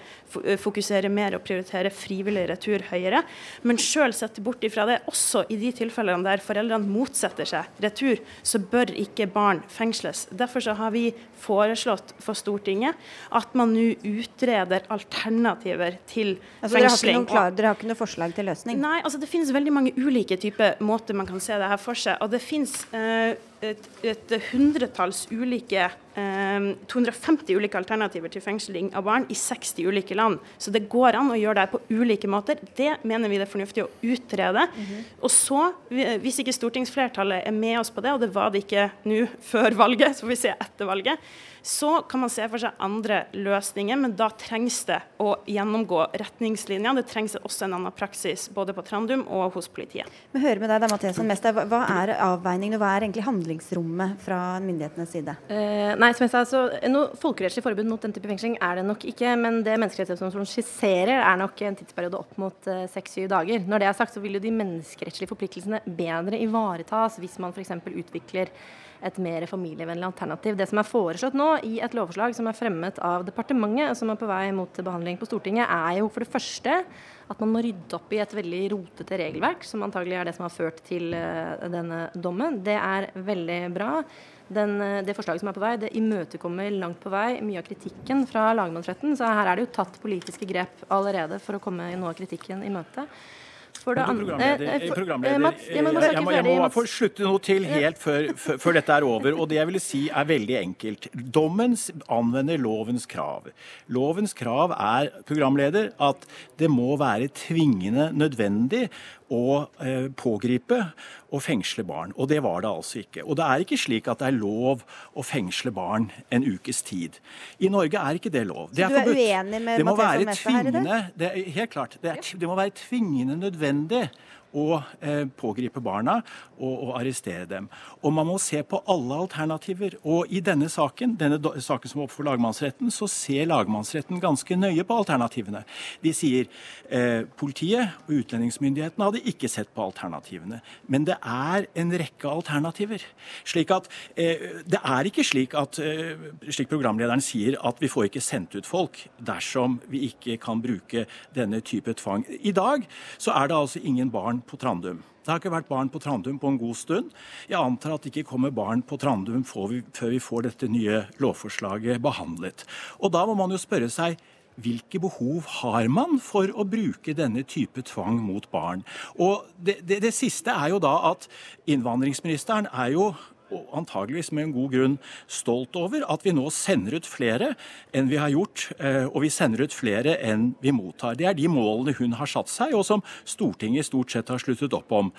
fokusere mer og prioritere frivillig retur høyere. Men sjøl sett bort ifra det, også i de tilfellene der foreldrene motsetter seg retur, så bør ikke barn fengsles. Derfor så har vi foreslått for Stortinget at man nå utreder alternativer alternativer til altså, fengsling. Dere har, dere har, ikke noe forslag til løsning? Nei, altså det finnes veldig mange ulike typer måter man kan se det her for seg. Og det finnes uh, et, et, hundretalls ulike eh, 250 ulike alternativer til fengsling av barn i 60 ulike land. Så det går an å gjøre det på ulike måter. Det mener vi det er fornuftig å utrede. Mm -hmm. Og så, hvis ikke stortingsflertallet er med oss på det, og det var det ikke nå før valget, så får vi se etter valget, så kan man se for seg andre løsninger, men da trengs det å gjennomgå retningslinjer. Det trengs også en annen praksis både på Trandum og hos politiet. Vi hører med deg da, Mathiasen, Mester, Hva er avveiningen, og hva er egentlig handlingsrommet fra myndighetenes side? Eh, nei, som jeg sa, så Noe folkerettslig forbud mot den type fengsling er det nok ikke. Men det Menneskerettighetsdomstolen skisserer, er nok en tidsperiode opp mot eh, seks-syv eh, dager. Når det er sagt, så vil jo de menneskerettslige forpliktelsene bedre ivaretas hvis man f.eks. utvikler et mer familievennlig alternativ. Det som er foreslått nå i et lovforslag som er fremmet av departementet, som er på vei mot behandling på Stortinget, er jo for det første at man må rydde opp i et veldig rotete regelverk, som antagelig er det som har ført til uh, denne dommen. Det er veldig bra. Den, uh, det forslaget som er på vei, det imøtekommer langt på vei mye av kritikken fra lagmannsretten. Så her er det jo tatt politiske grep allerede for å komme noe av kritikken i møte. For det programleder, eh, programleder eh, Mats, jeg, må, jeg, må, jeg må få slutte noe til helt før, før, dette er over. Og det jeg vil si er veldig enkelt. Dommen anvender lovens krav. Lovens krav er programleder, at det må være tvingende nødvendig å eh, pågripe og fengsle barn. Og det var det altså ikke. Og det er ikke slik at det er lov å fengsle barn en ukes tid. I Norge er ikke det lov. Det er forbudt. Du er uenig med Mathias Mette her i det? det er, helt klart. Det, er, det må være tvingende nødvendig å eh, pågripe barna og, og, arrestere dem. Og Man må se på alle alternativer. Og I denne saken denne saken som er oppe for lagmannsretten, så ser lagmannsretten ganske nøye på alternativene. De sier eh, politiet og utlendingsmyndighetene hadde ikke sett på alternativene. Men det er en rekke alternativer. Slik at eh, Det er ikke slik at, eh, slik programlederen sier, at vi får ikke sendt ut folk dersom vi ikke kan bruke denne type tvang. I dag så er det altså ingen barn på Trandum. Det har ikke vært barn på Trandum på en god stund. Jeg antar at det ikke kommer barn på Trandum før vi får dette nye lovforslaget behandlet. Og da må man jo spørre seg hvilke behov har man for å bruke denne type tvang mot barn? Og det, det, det siste er jo da at innvandringsministeren er jo og antageligvis med en god grunn stolt over at vi nå sender ut flere enn vi har gjort, eh, og vi sender ut flere enn vi mottar. Det er de målene hun har satt seg, og som Stortinget stort sett har sluttet opp om.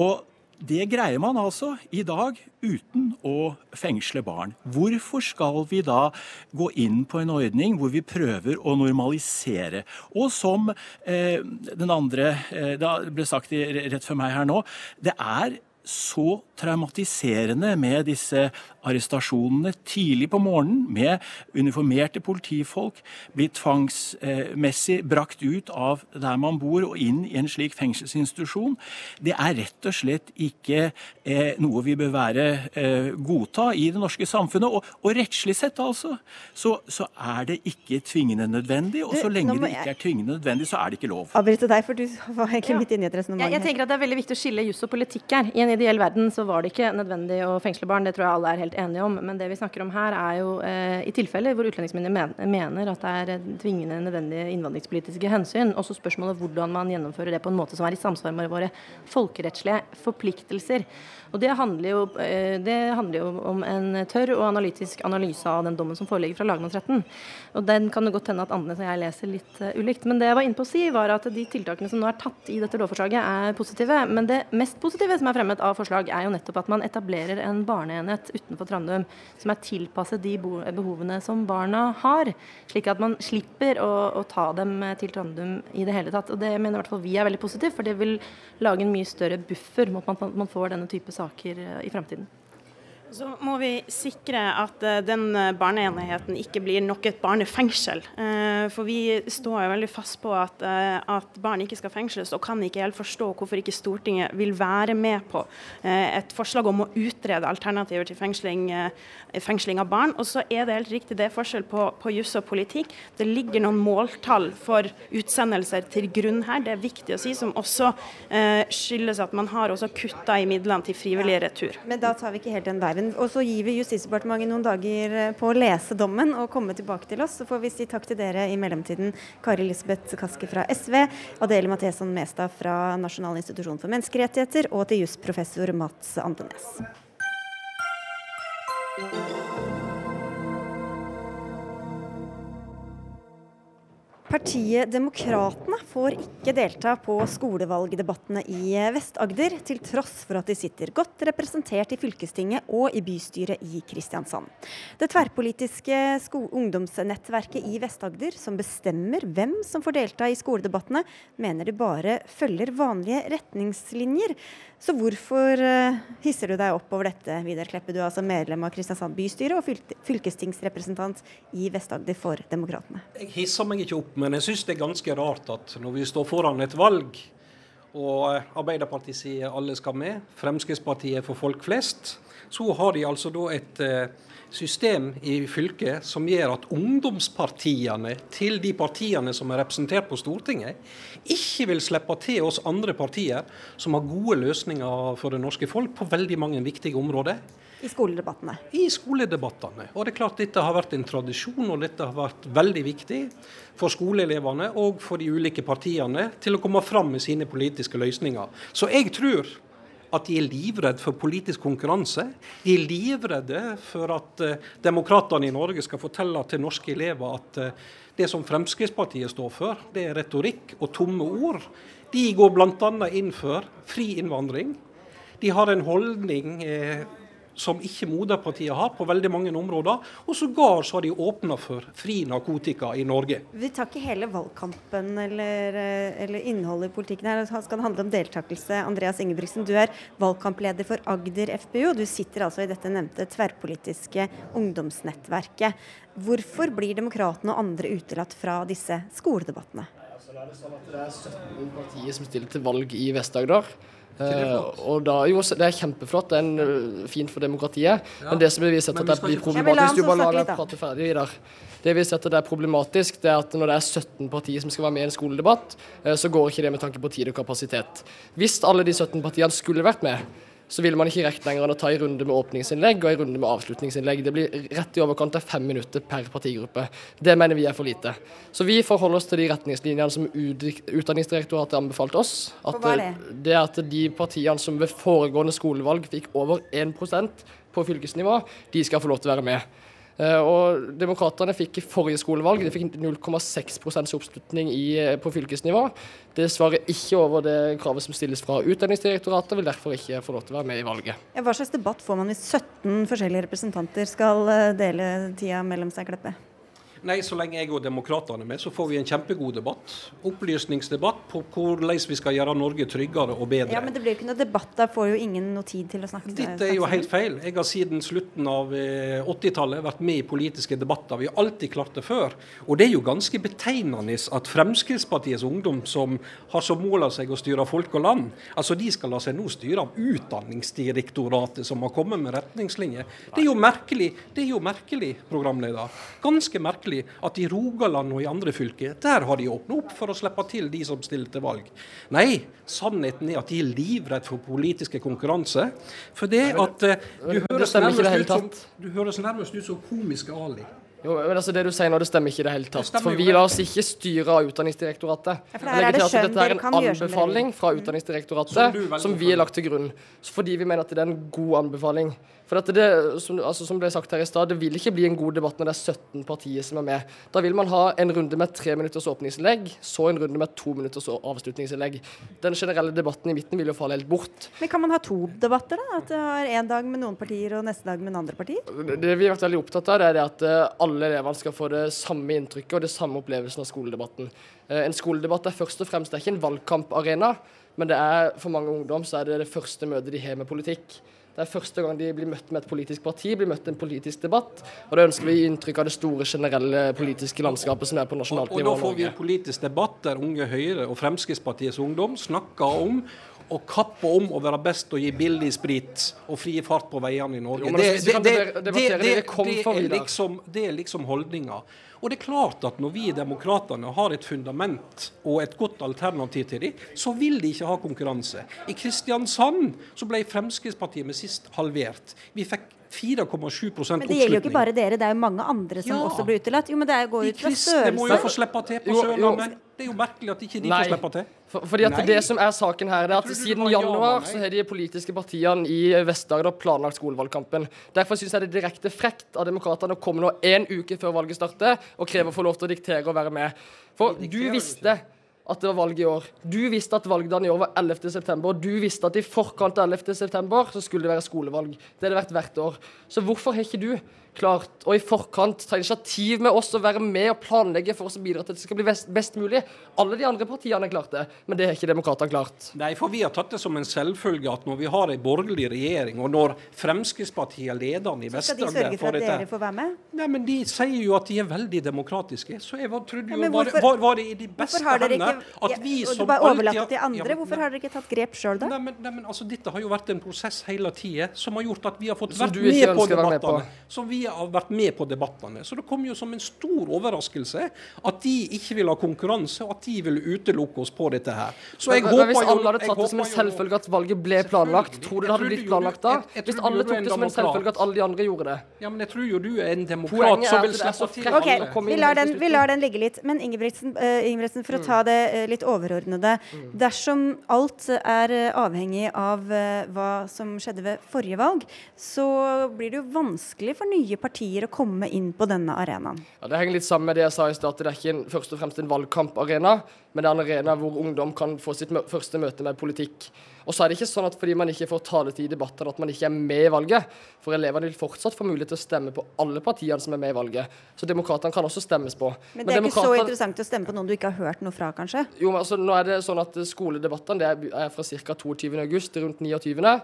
Og det greier man altså i dag uten å fengsle barn. Hvorfor skal vi da gå inn på en ordning hvor vi prøver å normalisere? Og som eh, den andre eh, det ble sagt rett før meg her nå, det er så traumatiserende med disse arrestasjonene tidlig på morgenen med uniformerte politifolk, bli tvangsmessig brakt ut av der man bor og inn i en slik fengselsinstitusjon. Det er rett og slett ikke eh, noe vi bør være eh, godta i det norske samfunnet. Og, og rettslig sett, altså, så, så, er det ikke tvingende nødvendig. Og så lenge det ikke er tvingende nødvendig, så er det ikke lov. Avbryte deg, for du var egentlig midt inne i et resonnement. Jeg, jeg tenker at det er veldig viktig å skille juss og politikk her. I en en ideell verden så var det ikke nødvendig å fengsle barn, det tror jeg alle er helt enige om. Men det vi snakker om her er jo eh, i tilfeller hvor utlendingsmyndighetene mener at det er tvingende nødvendige innvandringspolitiske hensyn. Også spørsmålet hvordan man gjennomfører det på en måte som er i samsvar med våre folkerettslige forpliktelser. Og det handler, jo, eh, det handler, jo, om en tørr og analytisk analyse av den dommen som foreligger fra lagmannsretten. Og Den kan det godt hende at Andenes og jeg leser litt uh, ulikt. Men det jeg var inne på å si, var at de tiltakene som nå er tatt i dette lovforslaget, er positive. Men det mest positive som er fremmet av forslag, er jo nettopp at man etablerer en barneenhet utenfor Trandum som er tilpasset de behovene som barna har. Slik at man slipper å, å ta dem til Trandum i det hele tatt. Og det mener i hvert fall vi er veldig positivt, for det vil lage en mye større buffer mot at man får denne type saker saker eh, i fremtiden. Så må vi sikre at uh, den eh, barneenheten ikke blir nok et barnefengsel. Uh, for vi står jo veldig fast på at, at, barn ikke skal fengsles, og kan ikke helt forstå hvorfor ikke Stortinget vil være med på et forslag om å utrede alternativer til fengsling, fengsling, av barn. Og så er det helt riktig, det er forskjell på, på juss og politikk. Det ligger noen måltall for utsendelser til grunn her, det er viktig å si, som også skyldes at man har også kutta i midlene til frivillig retur. Men da tar vi ikke helt den veien dommen. Og så gir vi Justisdepartementet noen dager eh, på å lese dommen og komme tilbake til oss. Så får vi si takk til dere i mellomtiden. Kari Elisabeth Kaski fra SV, Adele Matheson Mestad fra Nasjonal institusjon for menneskerettigheter og til jusprofessor Mats Andenes. Partiet Demokratene får ikke delta på skolevalgdebattene i Vest-Agder, til tross for at de sitter godt representert i fylkestinget og i bystyret i Kristiansand. Det tverrpolitiske ungdomsnettverket i Vest-Agder, som bestemmer hvem som får delta i skoledebattene, mener de bare følger vanlige retningslinjer. Så hvorfor uh, hisser du deg opp over dette, Vidar Kleppe? Du er altså medlem av Kristiansand bystyre og fylkestingsrepresentant i Vest-Agder for Demokratene. Jeg hisser meg ikke opp men jeg syns det er ganske rart at når vi står foran et valg, og Arbeiderpartiet sier alle skal med, Fremskrittspartiet for folk flest, så har de altså da et eh, system i fylket som gjør at ungdomspartiene til de partiene som er representert på Stortinget, ikke vil slippe til oss andre partier som har gode løsninger for det norske folk på veldig mange viktige områder. I skoledebattene? I skoledebattene. Og det er klart Dette har vært en tradisjon, og dette har vært veldig viktig for skoleelevene og for de ulike partiene til å komme fram med sine politiske løsninger. Så jeg tror at de er livredde for politisk konkurranse. De er livredde for at uh, demokratene i Norge skal fortelle til norske elever at uh, det som Fremskrittspartiet står for, det er retorikk og tomme ord. De går bl.a. inn for fri innvandring. De har en holdning eh, som ikke moderpartiet har på veldig mange områder. Og sågar så har de åpna for fri narkotika i Norge. Vi tar ikke hele valgkampen eller, eh, eller innholdet i politikken her. Det skal handle om deltakelse. Andreas Ingebrigtsen, du er valgkampleder for Agder FPU. og Du sitter altså i dette nevnte tverrpolitiske ungdomsnettverket. Hvorfor blir Demokratene og andre utelatt fra disse skoledebattene? Det sånn det er 17 partier som stiller til valg i Vest-Agder. Uh, og da, jo, Det er kjempeflott, det er en, uh, fint for demokratiet. Ja. Men det som vi sett at det blir problematisk Du bare la meg prate ferdig, Vidar. Det vi setter det er problematisk, det er at når det er 17 partier som skal være med i en skoledebatt, uh, så går ikke det med tanke på tid og kapasitet. Hvis alle de 17 partiene skulle vært med, så vil man ikke rekt lenger enn å ta en runde med åpningsinnlegg og en runde med avslutningsinnlegg. Det blir rett i overkant av fem minutter per partigruppe. Det mener vi er for lite. Så vi forholder oss til de retningslinjene som Utdanningsdirektoratet anbefalte oss. At hva er det? det er at de partiene som ved foregående skolevalg fikk over 1% på fylkesnivå, de skal få lov til å være med. Eh, og Demokratene fikk i forrige skolevalg de fikk 0,6 oppslutning i, eh, på fylkesnivå. Det svarer ikke over det kravet som stilles fra Utdanningsdirektoratet, vil derfor ikke få lov til å være med i valget. Ja, hva slags debatt får man hvis 17 forskjellige representanter skal eh, dele tida mellom seg, Kleppe? Nei, så lenge jeg og Demokratene er med, så får vi en kjempegod debatt. Opplysningsdebatt på hvordan vi skal gjøre Norge tryggere og bedre. Ja, Men det blir jo ikke noe debatt, da får jo ingen noe tid til å snakke. Dette er jo helt feil. Jeg har siden slutten av 80-tallet eh, vært med i politiske debatter. Vi har alltid klart det før. Og det er jo ganske betegnende at Fremskrittspartiets ungdom, som har som mål av seg å styre folk og land, altså de skal la seg nå styre av Utdanningsdirektoratet, som har kommet med retningslinjer. Det er jo merkelig, det er jo merkelig, programleder. Ganske merkelig merkelig at i Rogaland og i andre fylker, der har de åpna opp for å slippe til de som stiller til valg. Nei, sannheten er at de er livredde for politiske konkurranse. For det at uh, du, høres nærmest ut som, du høres nærmest ut som komiske Ali. Jo, men altså Det du sier nå, det stemmer ikke i det hele tatt. For vi lar oss ikke styre av Utdanningsdirektoratet. Ja, for her er det skjønn, Dette er en anbefaling fra Utdanningsdirektoratet som vi har lagt til grunn. Fordi vi mener at det er en god anbefaling. For det, som, altså, som, ble sagt her i stad, det vil ikke bli en god debatt når det er 17 partier som er med. Da vil man ha en runde med tre minutters åpningsinnlegg, så en runde med to minutters avslutningsinnlegg. Den generelle debatten i midten vil jo falle helt bort. Men kan man ha to debatter, da? At det har en dag med noen partier og neste dag med andre partier? Det, det vi har vært veldig opptatt av, det er det at uh, alle elevene skal få det samme inntrykket og det samme opplevelsen av skoledebatten. Uh, en skoledebatt er først og fremst det er ikke en valgkamparena, men det er for mange ungdom så er det det første møtet de har med politikk. Det er første gang de blir møtt med et politisk parti, blir møtt med en politisk debatt. Og det ønsker vi gi inntrykk av det store, generelle politiske landskapet som er på nasjonalt nivå. Og, og da får vi en politisk debatt der Unge Høyre og Fremskrittspartiets ungdom snakker om og kappe om å være best og gi billig sprit og fri fart på veiene i Norge. Altså, det, er liksom holdninga. Og det er klart at når vi demokratene har et fundament og et godt alternativ til dem, så vil de ikke ha konkurranse. I Kristiansand så ble Fremskrittspartiet med sist halvert. Vi fikk 4,7 oppslutning. Men det gjelder jo ikke bare dere, det er jo mange andre som ja. også blir utelatt. Jo, men det går ut fra størrelse. De kristne må jo få slippe til på Sørlandet. Det er jo merkelig at ikke de Nei. får slippe til. For, fordi at Nei. Det som er saken her, det er at siden januar så har de politiske partiene i Vest-Agder planlagt skolevalgkampen. Derfor syns jeg det er direkte frekt av demokratene å komme nå én uke før valget starter og kreve å få lov til å diktere og være med. For du visste at det var valg i år. Du visste at valgdagen i år var 11.9. Du visste at i forkant av 11.9. så skulle det være skolevalg. Det har det vært hvert år. Så hvorfor har ikke du klart å i forkant ta initiativ med oss og være med og planlegge for oss å bidra til at det skal bli best, best mulig. Alle de andre partiene har klart det, men det har ikke demokratene klart. Nei, for vi har tatt det som en selvfølge at når vi har en borgerlig regjering, og når Fremskrittspartiet er lederen i Vest-Agder Så skal de sørge for at dere får være med? Nei, men de sier jo at de er veldig demokratiske. Så jeg trodde jo ja, hvorfor, var, var, det i de beste hendene at vi ja, som bare overlatt det til andre. Ja, hvorfor har dere ikke tatt grep sjøl, da? Nei, men, nei, men altså, Dette har jo vært en prosess hele tida som har gjort at vi har fått vært med på debattene. Som vi har vært med på debattene. Så det kom jo som en stor overraskelse at de ikke vil ha konkurranse, og at de vil utelukke oss på dette her. Så jeg men, håper Hvis alle hadde tatt det som en selvfølge at valget ble planlagt, tror du det hadde blitt planlagt da? Hvis alle tok det som en selvfølge at alle de andre gjorde det? Ja, men jeg tror jo du er en demokrat som vil slippe til. okay, vi lar, den, vi lar den ligge litt. Men Ingebrigtsen, uh, Ingebrigtsen for å mm. ta det uh, litt overordnede. Mm. Dersom alt er uh, avhengig av hva som skjedde ved forrige valg, så blir det jo vanskelig for nye partier å komme inn på denne arenaen? Ja, Det henger litt sammen med det jeg sa i stad. Det er ikke en, først og fremst en valgkamparena, men det er en arena hvor ungdom kan få sitt mø første møte med politikk. Og så er det ikke sånn at fordi man ikke får taletid i debatter, at man ikke er med i valget. For elevene vil fortsatt få mulighet til å stemme på alle partiene som er med i valget. Så demokratene kan også stemmes på. Men det er ikke så interessant å stemme på noen du ikke har hørt noe fra, kanskje? Jo, men altså, nå er det sånn at skoledebattene er fra ca. 22.8 til rundt 29.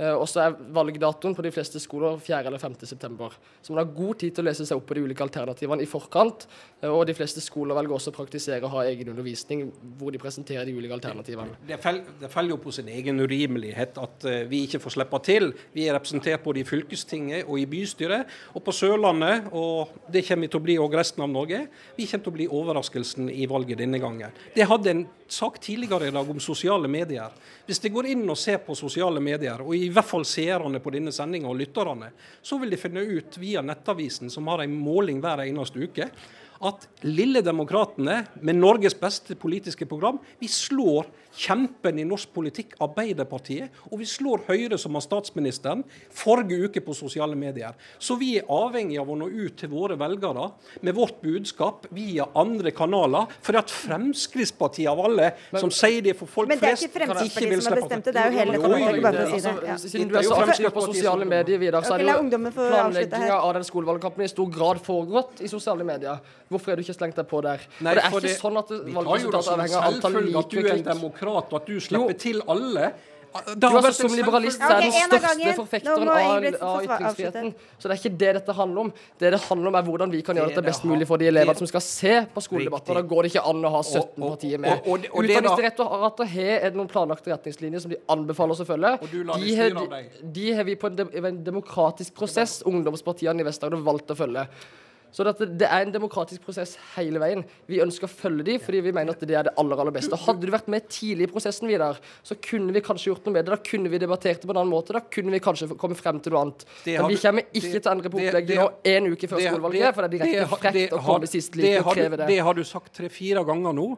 Eh, og så er valgdatoen på de fleste skoler 4. eller 5. september. Så man har god tid til å lese seg opp på de ulike alternativene i forkant. Eh, og de fleste skoler velger også å praktisere og ha egen undervisning hvor de presenterer de ulike alternativene. Det, det faller jo på sin egen urimelighet at uh, vi ikke får slippe til. Vi er representert både i fylkestinget og i bystyret. Og på Sørlandet, og det kommer vi til å bli òg resten av Norge, vi kommer til å bli overraskelsen i valget denne gangen. Det hadde en sak tidligere i dag om sosiale medier. Hvis de går inn og ser på sosiale medier, og i hvert fall seerne på denne sendinga og lytterne, så vil de finne ut via Nettavisen, som har en måling hver eneste uke, at Lille Demokratene, med Norges beste politiske program, vi slår kjempen i norsk politikk, Arbeiderpartiet, og vi slår Høyre, som har statsministeren, forrige uke på sosiale medier. Så vi er avhengig av å nå ut til våre velgere med vårt budskap via andre kanaler. For at Fremskrittspartiet av alle, men, som sier det for folk flest, Men det er ikke Fremskrittspartiet som har bestemt det, det er jo hele dette bare for å si det. Ja. Siden du er så aktiv på sosiale medier, Vidar, så er det jo planlegginga av den skolevalgkampen i stor grad foregått i sosiale medier. Hvorfor er du ikke slengt deg på der? Nei, det er ikke sånn at valgresultatet avhenger av antall like demokrat, og at du slipper jo. til alle. Du er vært som liberalist er den største forfekteren av, av ytringsfriheten. Så det er ikke det dette handler om. Det det handler om, er hvordan vi kan gjøre dette best mulig for de elevene som skal se på skoledebatter. Da går det ikke an å ha 17 partier med. Utdanningsdirektoratet har noen planlagte retningslinjer som de anbefaler oss å følge. De har, de har vi på en, de, en demokratisk prosess, ungdomspartiene i Vest-Agder, valgt å følge. Så det, det, er en demokratisk prosess hele veien. Vi ønsker å følge de, fordi vi mener at det er det aller aller beste. Hadde du vært med tidlig i prosessen, Vidar, så kunne vi kanskje gjort noe med det. Da kunne vi debattert det på en annen måte. Da kunne vi kanskje kommet frem til noe annet. Men vi kommer ikke til å endre på opplegget nå en uke før skolevalget, for det er direkte frekt å komme sist like og kreve det. Det har du sagt tre-fire ganger nå,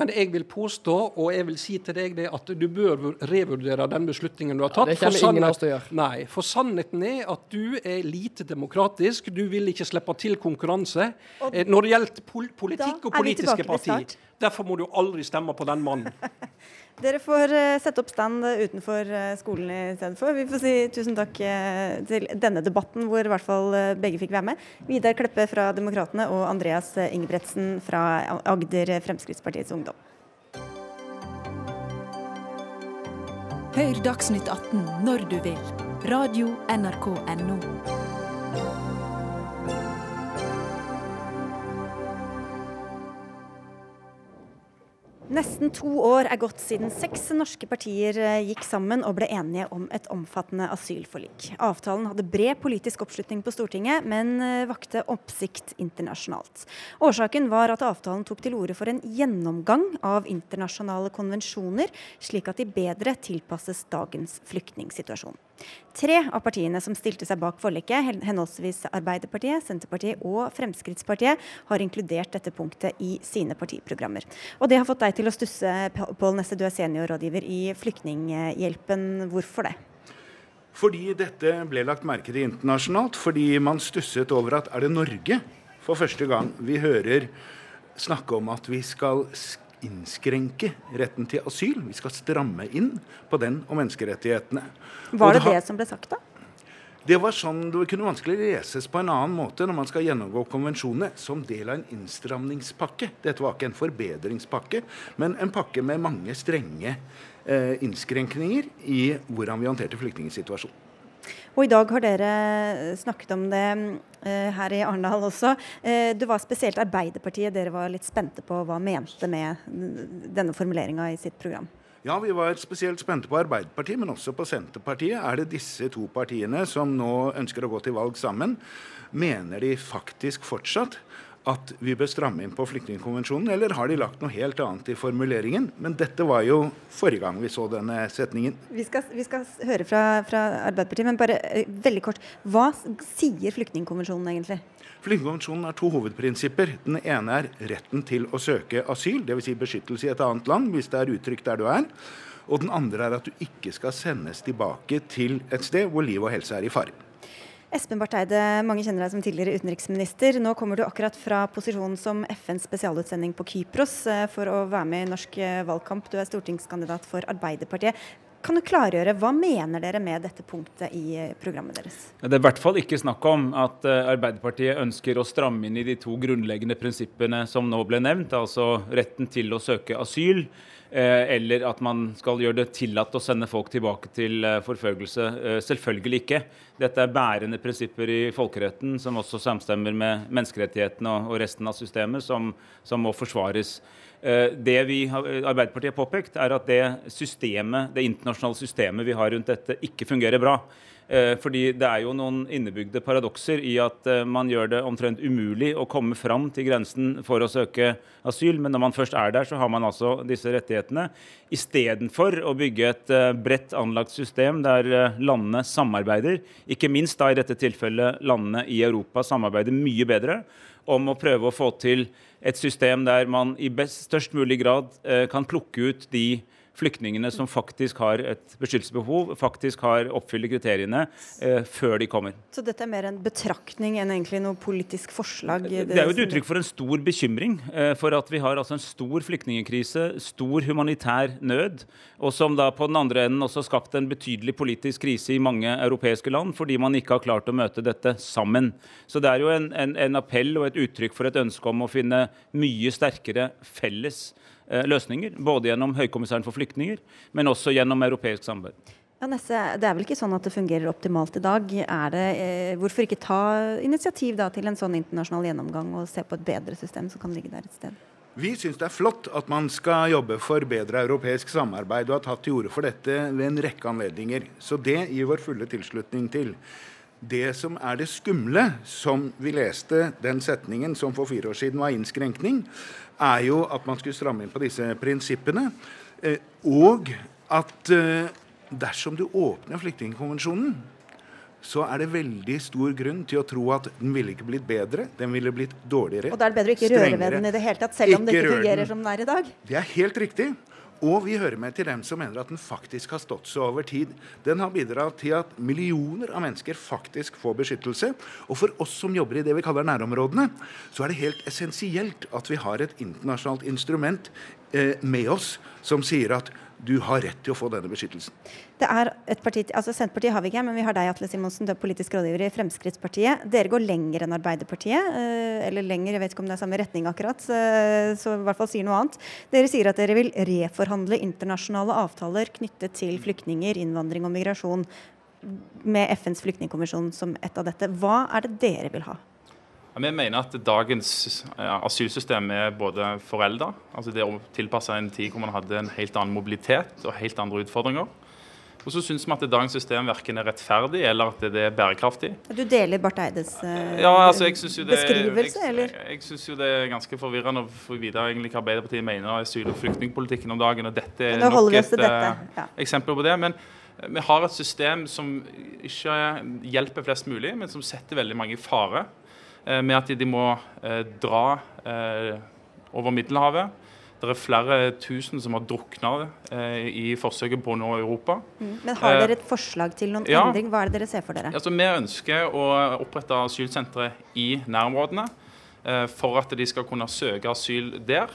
men jeg vil påstå, og jeg vil si til deg det, at du bør revurdere den beslutningen du har tatt. Det kommer ingen av oss til å gjøre. Nei, for sannheten er at du er lite demokratisk. Du vil ikke slippe til konkurranse. Og eh, når det gjelder pol politikk og politiske partier. Derfor må du aldri stemme på den mannen. Dere får uh, sette opp stand utenfor uh, skolen i stedet for. Vi får si tusen takk til denne debatten, hvor i hvert fall begge fikk være med. Vidar Kleppe fra Demokratene og Andreas Ingebretsen fra Agder Fremskrittspartiets Ungdom. Hør Dagsnytt 18 når du vil. Radio NRK Radio.nrk.no. Nesten to år er gått siden seks norske partier eh, gikk sammen og ble enige om et omfattende asylforlik. Avtalen hadde bred politisk oppslutning på Stortinget, men eh, vakte oppsikt internasjonalt. Årsaken var at avtalen tok til orde for en gjennomgang av internasjonale konvensjoner, slik at de bedre tilpasses dagens flyktningsituasjon. Tre av partiene som stilte seg bak forliket, henholdsvis Arbeiderpartiet, Senterpartiet og Fremskrittspartiet, har inkludert dette punktet i sine partiprogrammer. Og det har fått deg til å stusse, Pål Nesse, du er seniorrådgiver i Flyktninghjelpen. Hvorfor det? Fordi dette ble lagt merke til internasjonalt. Fordi man stusset over at er det Norge for første gang vi hører snakke om at vi skal innskrenke retten til asyl. Vi skal stramme inn på den og menneskerettighetene. Var det det, det som ble sagt, da? Det var sånn, det kunne vanskelig leses på en annen måte når man skal gjennomgå konvensjonene som del av en innstramningspakke. Dette var ikke en forbedringspakke, men en pakke med mange strenge eh, innskrenkninger i hvordan vi håndterte flyktningsituasjonen. Og i dag har dere snakket om det eh, her i Arendal også. Eh, det var spesielt Arbeiderpartiet dere var litt spente på hva mente med denne formuleringa i sitt program. Ja, vi var spesielt spente på Arbeiderpartiet, men også på Senterpartiet. Er det disse to partiene som nå ønsker å gå til valg sammen? Mener de faktisk fortsatt at vi bør stramme inn på flyktningkonvensjonen, eller har de lagt noe helt annet i formuleringen? Men dette var jo forrige gang vi så denne setningen. Vi skal, vi skal høre fra, fra, Arbeiderpartiet, men bare eh, veldig kort. Hva sier flyktningkonvensjonen egentlig? Flyktningkonvensjonen har to hovedprinsipper. Den ene er retten til å søke asyl, dvs. Si beskyttelse i et annet land hvis det er utrygt der du er. Og den andre er at du ikke skal sendes tilbake til et sted hvor liv og helse er i fare. Espen Barth Eide, mange kjenner deg som tidligere utenriksminister. Nå kommer du akkurat fra posisjonen som FNs spesialutsending på Kypros eh, for å være med i norsk eh, valgkamp. Du er stortingskandidat for Arbeiderpartiet. Kan du klargjøre, Hva mener dere med dette punktet i eh, programmet deres? Det er i hvert fall ikke snakk om at Arbeiderpartiet ønsker å stramme inn i de to grunnleggende prinsippene som nå ble nevnt, altså retten til å søke asyl eller at man skal gjøre det tillatt å sende folk tilbake til eh, forfølgelse. Eh, selvfølgelig ikke. Dette er bærende prinsipper i folkeretten som også samstemmer med menneskerettighetene og resten av systemet, som, som må forsvares. Det vi Arbeiderpartiet har påpekt, er at det systemet, det internasjonale systemet vi har rundt dette, ikke fungerer bra. Eh, fordi det er jo noen innebygde paradokser i at eh, man gjør det omtrent umulig å komme fram til grensen for å søke asyl, men når man først er der, så har man altså disse rettighetene. Istedenfor å bygge et eh, bredt anlagt system der landene samarbeider, ikke minst da i dette tilfellet landene i Europa samarbeider mye bedre om å prøve å få til et system der man i best, størst mulig grad kan plukke ut de flyktningene som faktisk har et beskyttelsesbehov, faktisk har oppfyller kriteriene eh, før de kommer. Så dette er mer en betraktning enn egentlig noe politisk forslag? Det, det er jo et uttrykk for en stor bekymring eh, for at vi har altså en stor flyktningkrise, stor humanitær nød, og som da på den andre enden også har skapt en betydelig politisk krise i mange europeiske land, fordi man ikke har klart å møte dette sammen. Så det er jo en, en, en appell og et uttrykk for et ønske om å finne mye sterkere felles løsninger. Både gjennom Høykommissæren for flyktninger, men også gjennom europeisk samarbeid. Ja, Nesse, det er vel ikke sånn at det fungerer optimalt i dag. Det, eh, hvorfor ikke ta initiativ da, til en sånn internasjonal gjennomgang og se på et bedre system som kan ligge der et sted? Vi syns det er flott at man skal jobbe for bedre europeisk samarbeid, og har tatt til orde for dette ved en rekke anledninger. Så det gir vår fulle tilslutning til. Det som er det skumle, som vi leste den setningen som for fire år siden var innskrenkning, er jo at man skulle stramme inn på disse prinsippene. Eh, og at eh, dersom du åpner flyktningkonvensjonen, så er det veldig stor grunn til å tro at den ville ikke blitt bedre, den ville blitt dårligere. Og da er det bedre å ikke røre ved den i det hele tatt, selv om det ikke fungerer som den er i dag? Det er helt riktig. Og vi hører med til dem som mener at den faktisk har stått seg over tid. Den har bidratt til at millioner av mennesker faktisk får beskyttelse. Og for oss som jobber i det vi kaller nærområdene, så er det helt essensielt at vi har et internasjonalt instrument eh, med oss som sier at du har rett til å få denne beskyttelsen. Det er et parti, altså Senterpartiet har vi ikke, men vi har deg, Atle Simonsen, du er politisk rådgiver i Fremskrittspartiet. Dere går lenger enn Arbeiderpartiet, eh, eller lenger, jeg vet ikke om det er samme retning akkurat, eh, så i hvert fall sier noe annet. Dere sier at dere vil reforhandle internasjonale avtaler knyttet til flyktninger, innvandring og migrasjon, med FNs flyktningkonvensjon som et av dette. Hva er det dere vil ha? Vi mener at dagens asylsystem er både forelda, altså det å tilpasse en tid hvor man hadde en helt annen mobilitet og helt andre utfordringer. Og så syns vi at dagens system verken er rettferdig eller at det er bærekraftig. Du deler Barth Eides uh, ja, altså, det, beskrivelse, eller? Jeg, jeg syns jo det er ganske forvirrende å få vite egentlig hva Arbeiderpartiet mener om asyl- og flyktningpolitikken om dagen. og Dette er nok et uh, ja. eksempel på det. men vi har et system som ikke hjelper flest mulig, men som setter veldig mange i fare. Eh, med at de må eh, dra eh, over Middelhavet. Det er flere tusen som har drukna i forsøket på å nå Europa. Mm. Men Har dere et forslag til noen ja, endring? Hva er det dere ser for dere? Altså, vi ønsker å opprette asylsentre i nærområdene for at de skal kunne søke asyl der.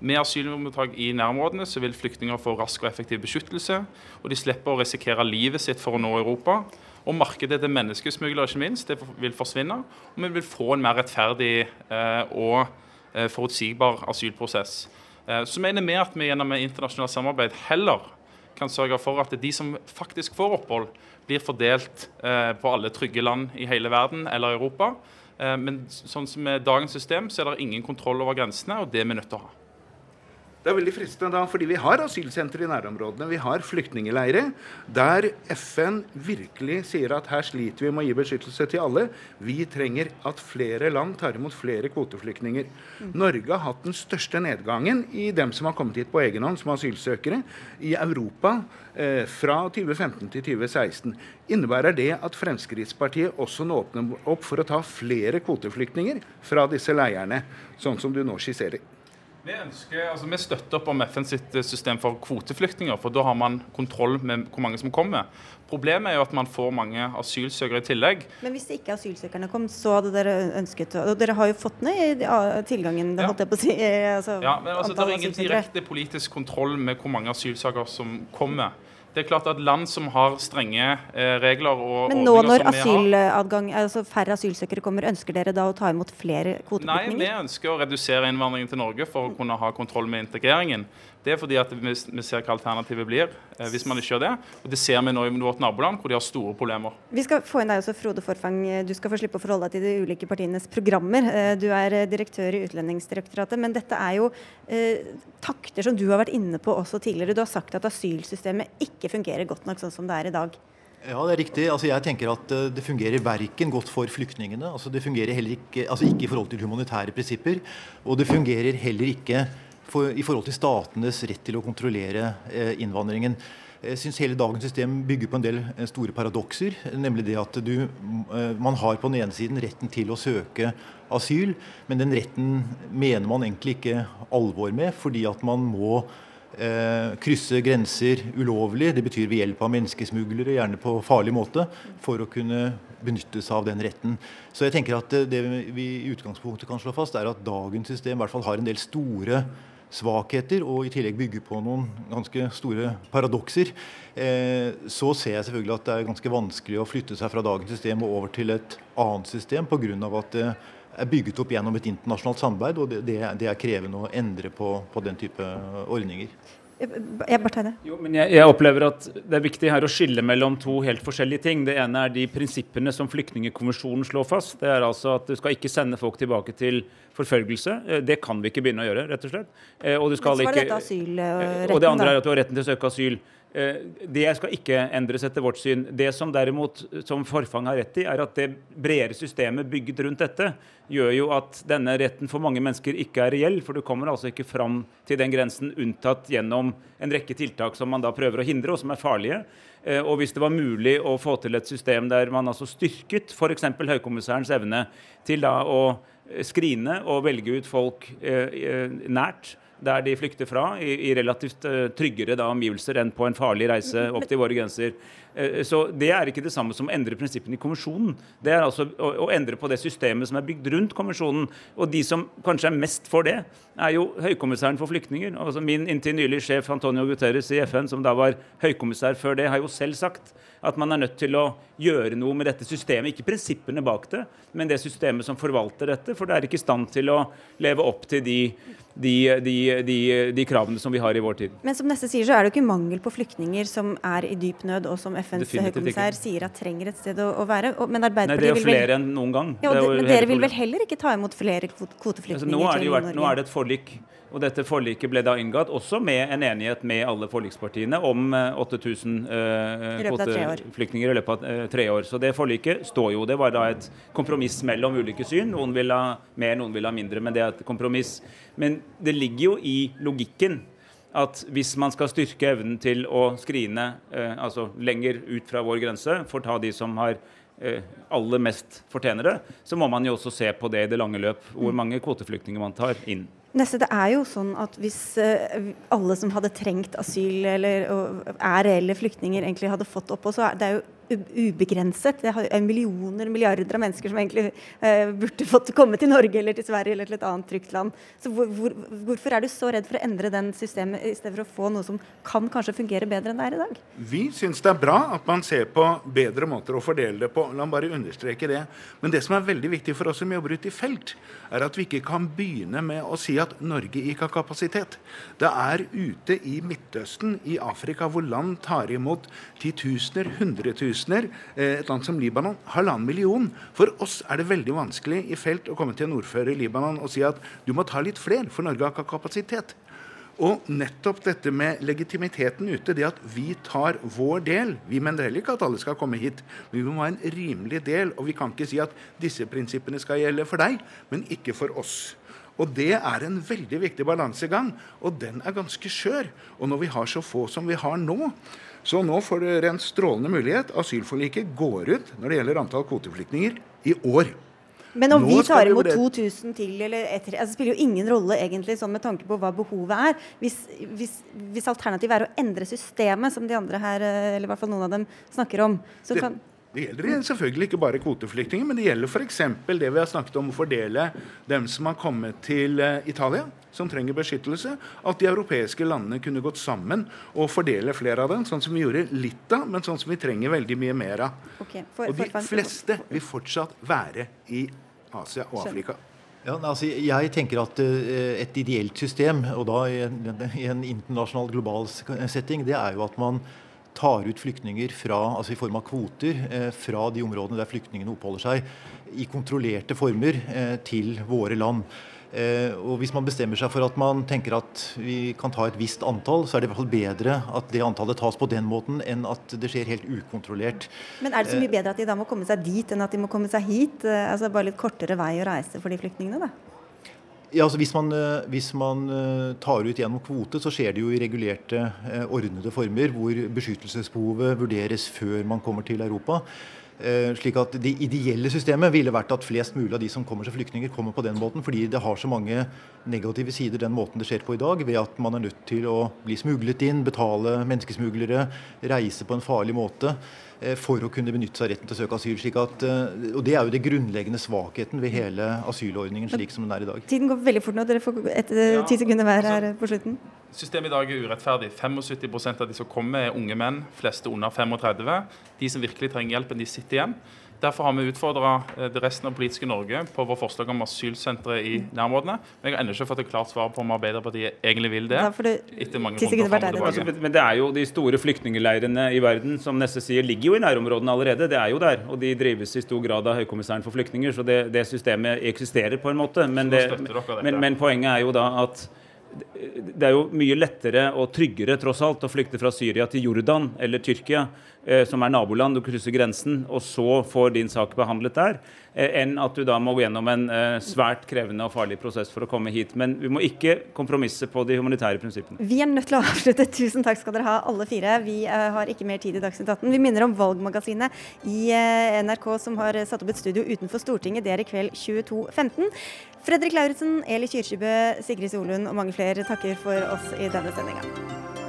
Med asylmottak i nærområdene så vil flyktninger få rask og effektiv beskyttelse, og de slipper å risikere livet sitt for å nå Europa. Og markedet til menneskesmuglere ikke minst, det vil forsvinne. Og vi vil få en mer rettferdig eh, og eh, forutsigbar asylprosess. Eh, så mener vi at vi gjennom internasjonalt samarbeid heller kan sørge for at de som faktisk får opphold, blir fordelt på alle trygge land i hele verden eller Europa. Men sånn som med dagens system, så er det ingen kontroll over grensene, og det er vi nødt til å ha. Det er veldig fristende da, fordi vi har asylsentre i nærområdene. Vi har flyktningleirer der FN virkelig sier at her sliter vi med å gi beskyttelse til alle. Vi trenger at flere land tar imot flere kvoteflyktninger. Mm. Norge har hatt den største nedgangen i dem som har kommet hit på egen hånd som asylsøkere i Europa eh, fra 2015 til 2016. Innebærer det at Fremskrittspartiet også nå åpner opp for å ta flere kvoteflyktninger fra disse leirene, sånn som du nå skisserer? Vi, ønsker, altså vi støtter opp om FNs sitt system for kvoteflyktninger, for da har man kontroll med hvor mange som kommer. Problemet er jo at man får mange asylsøkere i tillegg. Men hvis ikke asylsøkerne kom, så hadde dere ønsket Og dere har jo fått ned tilgangen, ja. holdt jeg på å si. Eh, altså, ja, men altså, Det er ingen direkte politisk kontroll med hvor mange asylsøkere som kommer. Det er klart at Land som har strenge eh, regler og Men nå når asyladgang, altså færre asylsøkere kommer, ønsker dere da å ta imot flere kvoteflyktninger? Nei, vi ønsker å redusere innvandringen til Norge for å kunne ha kontroll med integreringen. Det er fordi at vi, vi ser hva alternativet blir eh, hvis man ikke gjør det. Og det ser vi nå i vårt naboland, hvor de har store problemer. Vi skal få inn deg også, Frode Forfang. Du skal få slippe å forholde deg til de ulike partienes programmer. Eh, du er eh, direktør i Utlendingsdirektoratet. Men dette er jo eh, takter som du har vært inne på også tidligere. Du har sagt at asylsystemet ikke fungerer godt nok sånn som det er i dag. Ja, det er riktig. Altså, jeg tenker at Det fungerer verken godt for flyktningene, altså det fungerer heller ikke, altså ikke i forhold til humanitære prinsipper, og det fungerer heller ikke for, i forhold til statenes rett til å kontrollere eh, innvandringen. Jeg syns hele dagens system bygger på en del eh, store paradokser. Nemlig det at du, eh, man har på den ene siden retten til å søke asyl, men den retten mener man egentlig ikke alvor med, fordi at man må eh, krysse grenser ulovlig. Det betyr ved hjelp av menneskesmuglere, gjerne på farlig måte, for å kunne benytte seg av den retten. Så jeg tenker at det vi i utgangspunktet kan slå fast, er at dagens system i hvert fall har en del store svakheter og i tillegg bygger på noen ganske store paradokser, eh, så ser jeg selvfølgelig at det er ganske vanskelig å flytte seg fra dagens system og over til et annet system pga. at det er bygget opp gjennom et internasjonalt samarbeid, og det, det er krevende å endre på, på den type ordninger. Jeg bare. Jo, men jeg, jeg, opplever at det er viktig her å skille mellom to helt forskjellige ting. Det ene er de prinsippene som flyktningkonvensjonen slår fast. Det er altså at du skal ikke sende folk tilbake til forfølgelse. Eh, det kan vi ikke begynne å gjøre, rett og slett. Eh, og, du skal ikke, eh, og det andre er at du har retten til å søke asyl det skal ikke endres etter vårt syn. Det som derimot, som Forfang har rett i, er at det bredere systemet bygget rundt dette gjør jo at denne retten for mange mennesker ikke er reell. For du kommer altså ikke fram til den grensen unntatt gjennom en rekke tiltak som man da prøver å hindre, og som er farlige. Og hvis det var mulig å få til et system der man altså styrket f.eks. høykommissærens evne til da å skrine og velge ut folk eh, nært der de flykter fra, i, relativt uh, tryggere da, omgivelser enn på en farlig reise opp til våre grenser. Uh, så Det er ikke det samme som å endre prinsippene i konvensjonen. Det er altså å, å, endre på det systemet som er bygd rundt konvensjonen. Og de som kanskje er mest for det, er jo høykommissæren for flyktninger. Altså Min inntil nylig sjef Antonio Guterres i FN, som da var høykommissær før det, har jo selv sagt at man er nødt til å gjøre noe med dette systemet. Ikke prinsippene bak det, men det systemet som forvalter dette. For det er ikke i stand til å leve opp til de de, de, de, de, kravene som vi har i vår tid. Men som Neste sier, så er det jo ikke mangel på flyktninger som er i dyp nød, og som FNs høykommissær sier at trenger et sted å, å være. Men Arbeiderpartiet Nei, det er jo flere vel... enn noen gang. Ja, det, men dere vil vel heller ikke ta imot flere kvoteflyktninger altså, nå, er det nå er det et forlik og dette forliket ble da inngått også med en enighet med alle forlikspartiene om 8000 uh, kvoteflyktninger i løpet av uh, tre år. Så det forliket står jo. Det var da et kompromiss mellom ulike syn. Noen vil ha mer, noen vil ha mindre, men det er et kompromiss. Men det ligger jo i logikken at hvis man skal styrke evnen til å skrine eh, altså lenger ut fra vår grense, for ta de som har aller mest fortjener det, så må man jo også se på det i det lange løp, hvor mm. mange kvoteflyktninger man tar inn. Neste, det er jo sånn at Hvis uh, alle som hadde trengt asyl eller er reelle flyktninger, egentlig hadde fått opphold, så er det jo ubegrenset. Det er millioner, milliarder av mennesker som egentlig uh, burde fått komme til Norge eller til Sverige eller til et annet trygt land. Så hvor, hvor, Hvorfor er du så redd for å endre den systemet i stedet for å få noe som kan kanskje fungere bedre enn det er i dag? Vi syns det er bra at man ser på bedre måter å fordele det på. La meg bare understreke det. Men det som er veldig viktig for oss som jobber ute i felt, er at vi ikke kan begynne med å si at Norge ikke har kapasitet. Det er ute i Midtøsten, i Afrika, hvor land tar imot titusener, hundretusener tusener. Eh, et land som Libanon, halvannen million. For oss er det veldig vanskelig i felt å komme til en ordfører i Libanon og si at du må ta litt flere, for Norge har ikke kapasitet. Og nettopp dette med legitimiteten ute, det at vi tar vår del Vi mener heller ikke at alle skal komme hit, men vi må ha en rimelig del. Og vi kan ikke si at disse prinsippene skal gjelde for deg, men ikke for oss. Og det er en veldig viktig balansegang, og den er ganske skjør. Og når vi har så få som vi har nå, så nå får dere en strålende mulighet. Asylforliket går ut når det gjelder antall kvoteflyktninger i år. Men om nå vi tar imot 2000 til, eller etter, altså, det spiller jo ingen rolle egentlig sånn med tanke på hva behovet er. Hvis, hvis, hvis alternativet er å endre systemet, som de andre her, eh, eller i hvert fall noen av dem, snakker om, så kan det gjelder selvfølgelig ikke bare kvoteflyktninger, men det gjelder f.eks. det vi har snakket om å fordele dem som har kommet til eh, Italia, som trenger beskyttelse. At de europeiske landene kunne gått sammen og fordele flere av dem, sånn som vi gjorde litt av, men sånn som vi trenger veldig mye mer av. Okay, for, og de fleste vil fortsatt være i Asia og Afrika. Ja, altså, jeg tenker at uh, et ideelt system, og da i en, i en internasjonal, global setting, det er jo at man tar ut flyktninger fra, altså i form av kvoter eh, fra de områdene der flyktningene oppholder seg, i kontrollerte former eh, til våre land. Eh, og Hvis man bestemmer seg for at man tenker at vi kan ta et visst antall, så er det i hvert fall bedre at det antallet tas på den måten, enn at det skjer helt ukontrollert. Men er det så mye eh, bedre at de da må komme seg dit, enn at de må komme seg hit? Eh, altså Bare litt kortere vei å reise for de flyktningene, da? Ja, altså hvis man, hvis man, tar ut gjennom kvote, så skjer det jo i regulerte, ordnede former, hvor beskyttelsesbehovet vurderes før man kommer til Europa. Slik at Det ideelle systemet ville vært at flest mulig av de som kommer som flyktninger, kommer på den måten, fordi det har så mange negative sider den måten det skjer på i dag, ved at man er nødt til å bli smuglet inn, betale menneskesmuglere, reise på en farlig måte. Eh, for å kunne benytte seg av retten til å søke asyl. Slik at, eh, og Det er jo det grunnleggende svakheten ved hele asylordningen slik som den er i dag. Tiden går veldig fort nå. Dere får et, eh, ti sekunder hver her på slutten. Systemet i dag er urettferdig. 75% av de som kommer, er unge menn, fleste under 35. De som virkelig trenger hjelpen, de sitter igjen. Derfor har vi utfordra eh, resten av politiske Norge på vår forslag om asylsentre i nærområdene. Men jeg har ennå ikke fått et klart svar på om Arbeiderpartiet egentlig vil det. etter mange altså, Men det er jo de store flyktningleirene i verden som Nesse sier ligger jo i nærområdene allerede. Det er jo der. Og de drives i stor grad av Høykommissæren for flyktninger, så det, det systemet eksisterer på en måte. Men, det, men, men poenget er jo da at det er jo mye lettere og tryggere tross alt å flykte fra Syria til Jordan eller Tyrkia, som er naboland, du krysser grensen, og så får din sak behandlet der, eh, enn at du da må gå gjennom en eh, svært krevende og farlig prosess for å komme hit. Men vi må ikke kompromisse på de humanitære prinsippene. Vi er nødt til å avslutte. Tusen takk skal dere ha, alle fire. Vi har ikke mer tid i Dagsnytt 18. Vi minner om Valgmagasinet i NRK som har satt opp et studio utenfor Stortinget. Det er i kveld 22.15. Fredrik Lauritzen, Eli Kyrkjebø, Sigrid Solund og mange flere takker for oss i denne sendinga.